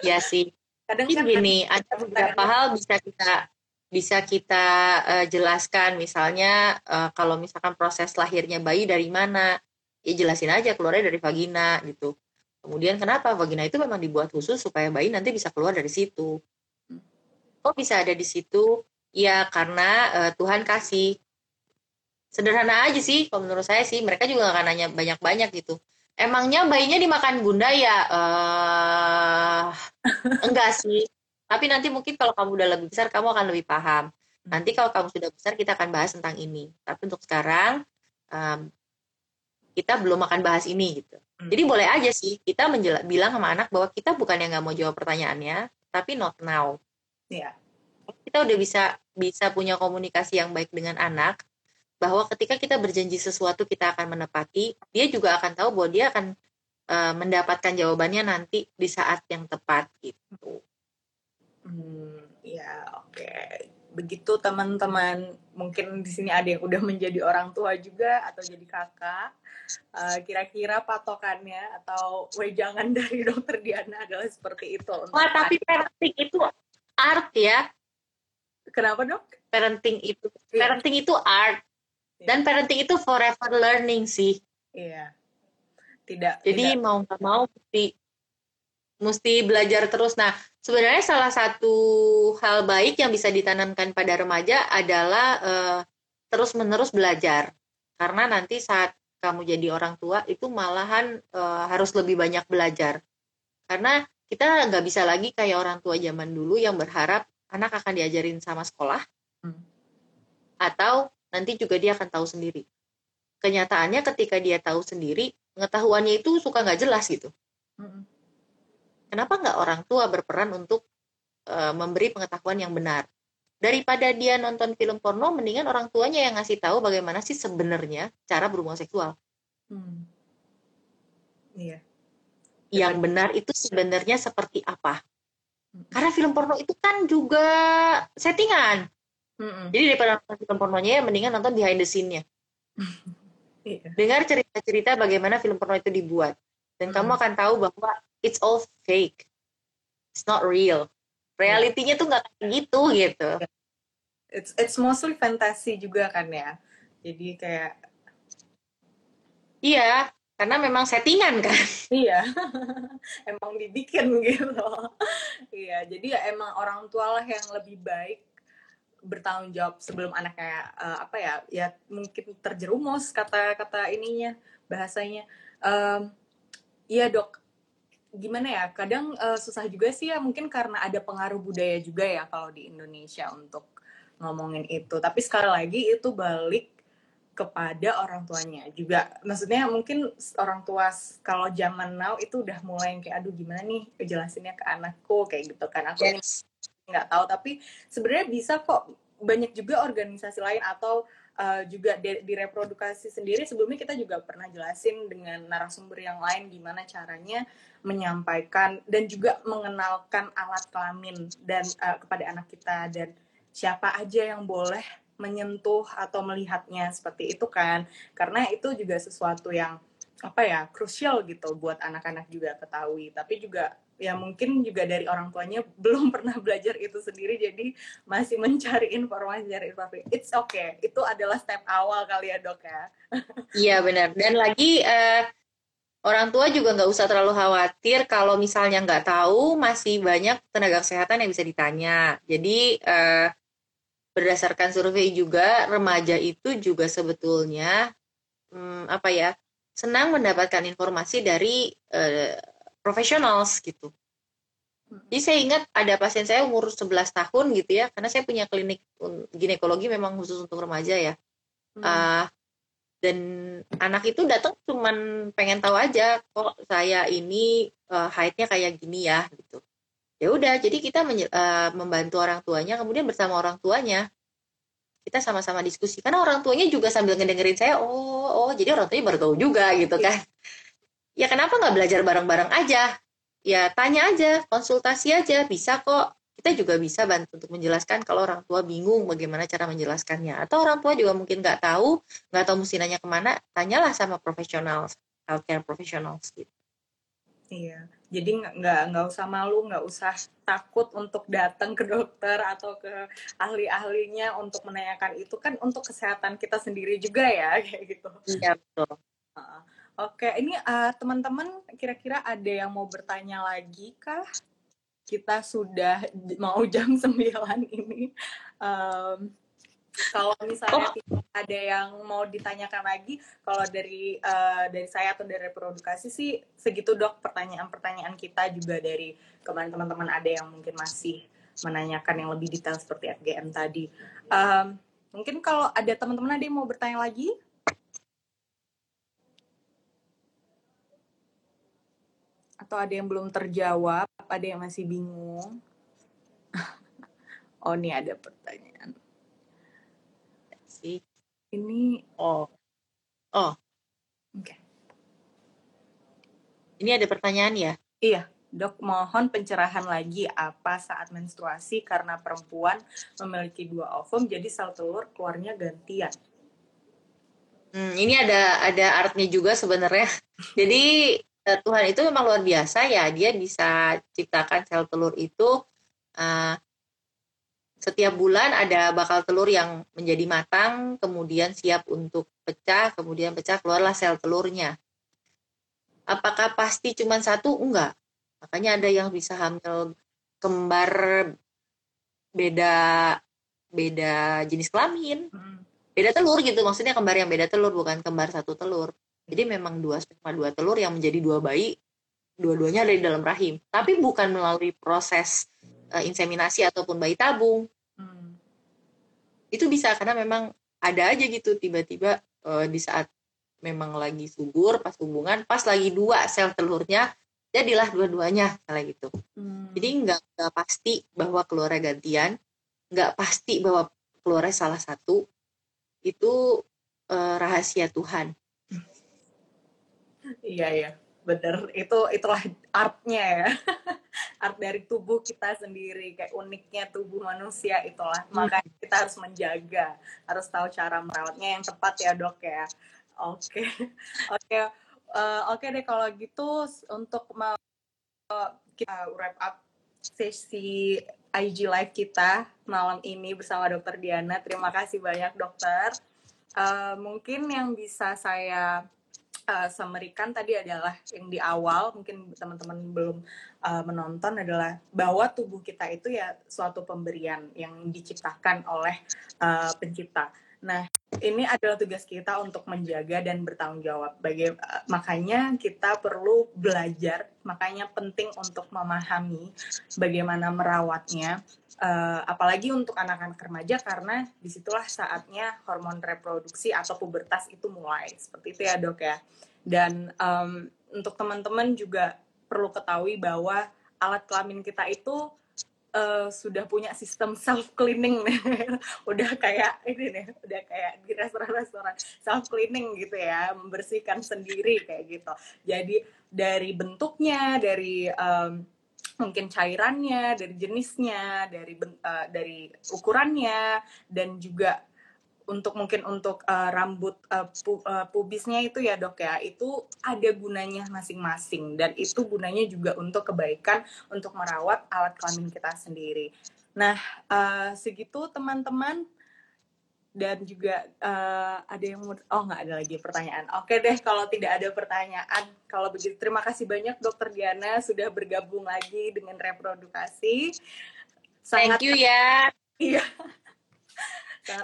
Iya sih. Kadang kan gini, ada beberapa hal bisa kita bisa kita uh, jelaskan. Misalnya uh, kalau misalkan proses lahirnya bayi dari mana ya jelasin aja keluarnya dari vagina gitu. Kemudian kenapa vagina itu memang dibuat khusus supaya bayi nanti bisa keluar dari situ? Kok bisa ada di situ? Ya karena uh, Tuhan kasih. Sederhana aja sih kalau menurut saya sih. Mereka juga akan nanya banyak-banyak gitu. Emangnya bayinya dimakan bunda ya? Uh, enggak sih tapi nanti mungkin kalau kamu udah lebih besar kamu akan lebih paham nanti kalau kamu sudah besar kita akan bahas tentang ini tapi untuk sekarang um, kita belum akan bahas ini gitu. Hmm. Jadi boleh aja sih kita bilang sama anak bahwa kita bukan yang nggak mau jawab pertanyaannya, tapi not now. Iya. Yeah. Kita udah bisa bisa punya komunikasi yang baik dengan anak bahwa ketika kita berjanji sesuatu kita akan menepati, dia juga akan tahu bahwa dia akan uh, mendapatkan jawabannya nanti di saat yang tepat gitu. Hmm, ya oke. Okay. begitu teman-teman mungkin di sini ada yang udah menjadi orang tua juga atau jadi kakak uh, kira-kira patokannya atau wejangan dari dokter Diana adalah seperti itu Wah tapi parenting itu art ya kenapa dok parenting itu yeah. parenting itu art yeah. dan parenting itu forever learning sih iya tidak jadi tidak. mau nggak mau mesti mesti belajar terus nah sebenarnya salah satu hal baik yang bisa ditanamkan pada remaja adalah uh, terus-menerus belajar. Karena nanti saat kamu jadi orang tua itu malahan uh, harus lebih banyak belajar. Karena kita nggak bisa lagi kayak orang tua zaman dulu yang berharap anak akan diajarin sama sekolah, hmm. atau nanti juga dia akan tahu sendiri. Kenyataannya ketika dia tahu sendiri, pengetahuannya itu suka nggak jelas gitu. Hmm Kenapa nggak orang tua berperan untuk uh, memberi pengetahuan yang benar? Daripada dia nonton film porno, mendingan orang tuanya yang ngasih tahu bagaimana sih sebenarnya cara berhubungan seksual. Hmm. Iya. Yang benar itu sebenarnya seperti apa? Hmm. Karena film porno itu kan juga settingan. Hmm. Jadi daripada nonton film pornonya, ya mendingan nonton behind the scene-nya. iya. Dengar cerita-cerita bagaimana film porno itu dibuat. Dan hmm. kamu akan tahu bahwa it's all fake. It's not real. Realitinya tuh nggak kayak gitu gitu. It's it's mostly fantasi juga kan ya. Jadi kayak iya karena memang settingan kan. Iya. Emang dibikin gitu. Iya jadi ya emang orang tua lah yang lebih baik bertanggung jawab sebelum anaknya uh, apa ya ya mungkin terjerumus kata kata ininya bahasanya. Um, iya dok gimana ya kadang uh, susah juga sih ya mungkin karena ada pengaruh budaya juga ya kalau di Indonesia untuk ngomongin itu. Tapi sekali lagi itu balik kepada orang tuanya juga. Maksudnya mungkin orang tua kalau zaman now itu udah mulai yang kayak aduh gimana nih jelasinnya ke anakku kayak gitu kan. Aku yes. nggak tahu tapi sebenarnya bisa kok banyak juga organisasi lain atau uh, juga di, di reprodukasi sendiri. Sebelumnya kita juga pernah jelasin dengan narasumber yang lain gimana caranya menyampaikan dan juga mengenalkan alat kelamin dan uh, kepada anak kita. Dan siapa aja yang boleh menyentuh atau melihatnya seperti itu kan. Karena itu juga sesuatu yang apa ya krusial gitu buat anak-anak juga ketahui. Tapi juga ya mungkin juga dari orang tuanya belum pernah belajar itu sendiri jadi masih mencari informasi dari informasi it's okay itu adalah step awal kali ya dok ya. Iya benar. Dan lagi uh, orang tua juga nggak usah terlalu khawatir kalau misalnya nggak tahu masih banyak tenaga kesehatan yang bisa ditanya. Jadi uh, berdasarkan survei juga remaja itu juga sebetulnya hmm, apa ya senang mendapatkan informasi dari uh, profesionals gitu. Jadi saya ingat ada pasien saya umur 11 tahun gitu ya, karena saya punya klinik ginekologi memang khusus untuk remaja ya. Hmm. Uh, dan anak itu datang cuman pengen tahu aja kok saya ini uh, haidnya kayak gini ya gitu. Ya udah, jadi kita uh, membantu orang tuanya, kemudian bersama orang tuanya kita sama-sama diskusi karena orang tuanya juga sambil ngedengerin saya oh oh jadi orang tuanya baru tahu juga gitu kan ya kenapa nggak belajar bareng-bareng aja? Ya tanya aja konsultasi aja bisa kok. Kita juga bisa bantu untuk menjelaskan kalau orang tua bingung bagaimana cara menjelaskannya. Atau orang tua juga mungkin nggak tahu nggak tahu mesti nanya ke mana tanyalah sama profesional healthcare professionals gitu. Iya. Jadi nggak nggak usah malu nggak usah takut untuk datang ke dokter atau ke ahli-ahlinya untuk menanyakan itu. Kan untuk kesehatan kita sendiri juga ya kayak gitu. Iya betul Oke, ini uh, teman-teman kira-kira ada yang mau bertanya lagi kah? Kita sudah mau jam 9 ini. Um, kalau misalnya oh. ada yang mau ditanyakan lagi, kalau dari uh, dari saya atau dari reprodukasi sih segitu dok pertanyaan-pertanyaan kita juga dari kemarin teman-teman ada yang mungkin masih menanyakan yang lebih detail seperti FGM tadi. Um, mungkin kalau ada teman-teman ada yang mau bertanya lagi, atau ada yang belum terjawab, ada yang masih bingung. oh, ini ada pertanyaan. Ini oh. Oh. Oke. Okay. Ini ada pertanyaan ya? Iya. Dok, mohon pencerahan lagi apa saat menstruasi karena perempuan memiliki dua ovum, jadi sel telur keluarnya gantian. Hmm, ini ada ada artnya juga sebenarnya. Jadi Tuhan itu memang luar biasa ya, dia bisa ciptakan sel telur itu uh, setiap bulan ada bakal telur yang menjadi matang, kemudian siap untuk pecah, kemudian pecah keluarlah sel telurnya. Apakah pasti cuma satu? Enggak makanya ada yang bisa hamil kembar beda beda jenis kelamin hmm. beda telur gitu maksudnya kembar yang beda telur bukan kembar satu telur jadi memang dua sperma dua telur yang menjadi dua bayi dua-duanya ada di dalam rahim. Tapi bukan melalui proses uh, inseminasi ataupun bayi tabung. Hmm. itu bisa karena memang ada aja gitu tiba-tiba uh, di saat memang lagi subur pas hubungan pas lagi dua sel telurnya jadilah dua-duanya kayak gitu. Hmm. jadi nggak nggak pasti bahwa keluarnya gantian nggak pasti bahwa keluarnya salah satu. Itu uh, rahasia Tuhan iya iya bener itu itulah artnya ya art dari tubuh kita sendiri kayak uniknya tubuh manusia itulah hmm. makanya kita harus menjaga harus tahu cara merawatnya yang tepat ya dok ya oke okay. oke okay. Uh, Oke okay deh kalau gitu untuk mau kita wrap up sesi IG live kita malam ini bersama Dokter Diana. Terima kasih banyak dokter. Uh, mungkin yang bisa saya uh, semerikan tadi adalah yang di awal mungkin teman-teman belum uh, menonton adalah bahwa tubuh kita itu ya suatu pemberian yang diciptakan oleh uh, pencipta. Nah, ini adalah tugas kita untuk menjaga dan bertanggung jawab. Baga makanya kita perlu belajar, makanya penting untuk memahami bagaimana merawatnya, uh, apalagi untuk anak-anak remaja karena di situlah saatnya hormon reproduksi atau pubertas itu mulai. Seperti itu ya dok ya. Dan um, untuk teman-teman juga perlu ketahui bahwa alat kelamin kita itu uh, sudah punya sistem self cleaning nih. Udah kayak ini nih udah kayak di restoran-restoran. Self cleaning gitu ya membersihkan sendiri kayak gitu. Jadi dari bentuknya dari um, mungkin cairannya dari jenisnya dari uh, dari ukurannya dan juga untuk mungkin untuk uh, rambut uh, pu, uh, pubisnya itu ya dok ya itu ada gunanya masing-masing dan itu gunanya juga untuk kebaikan untuk merawat alat kelamin kita sendiri. Nah uh, segitu teman-teman dan juga uh, ada yang oh nggak ada lagi pertanyaan. Oke deh kalau tidak ada pertanyaan kalau begitu terima kasih banyak dokter Diana sudah bergabung lagi dengan reprodukasi. Sangat, Thank you ya. Iya.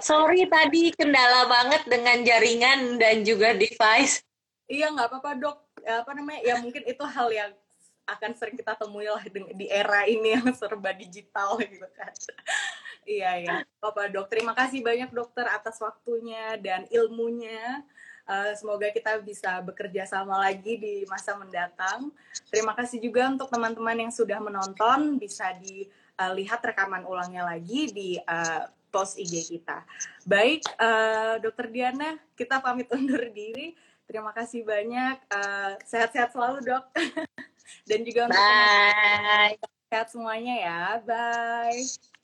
Sorry tadi kendala banget dengan jaringan dan juga device. Iya nggak apa-apa dok. Apa namanya? Ya mungkin itu hal yang akan sering kita temui lah di era ini yang serba digital gitu kan. iya ya. Bapak dok, terima kasih banyak dokter atas waktunya dan ilmunya. Uh, semoga kita bisa bekerja sama lagi di masa mendatang. Terima kasih juga untuk teman-teman yang sudah menonton. Bisa dilihat rekaman ulangnya lagi di uh, post IG kita. Baik, uh, Dokter Diana, kita pamit undur diri. Terima kasih banyak. Uh, sehat-sehat selalu, Dok. Dan juga untuk sehat semuanya ya. Bye.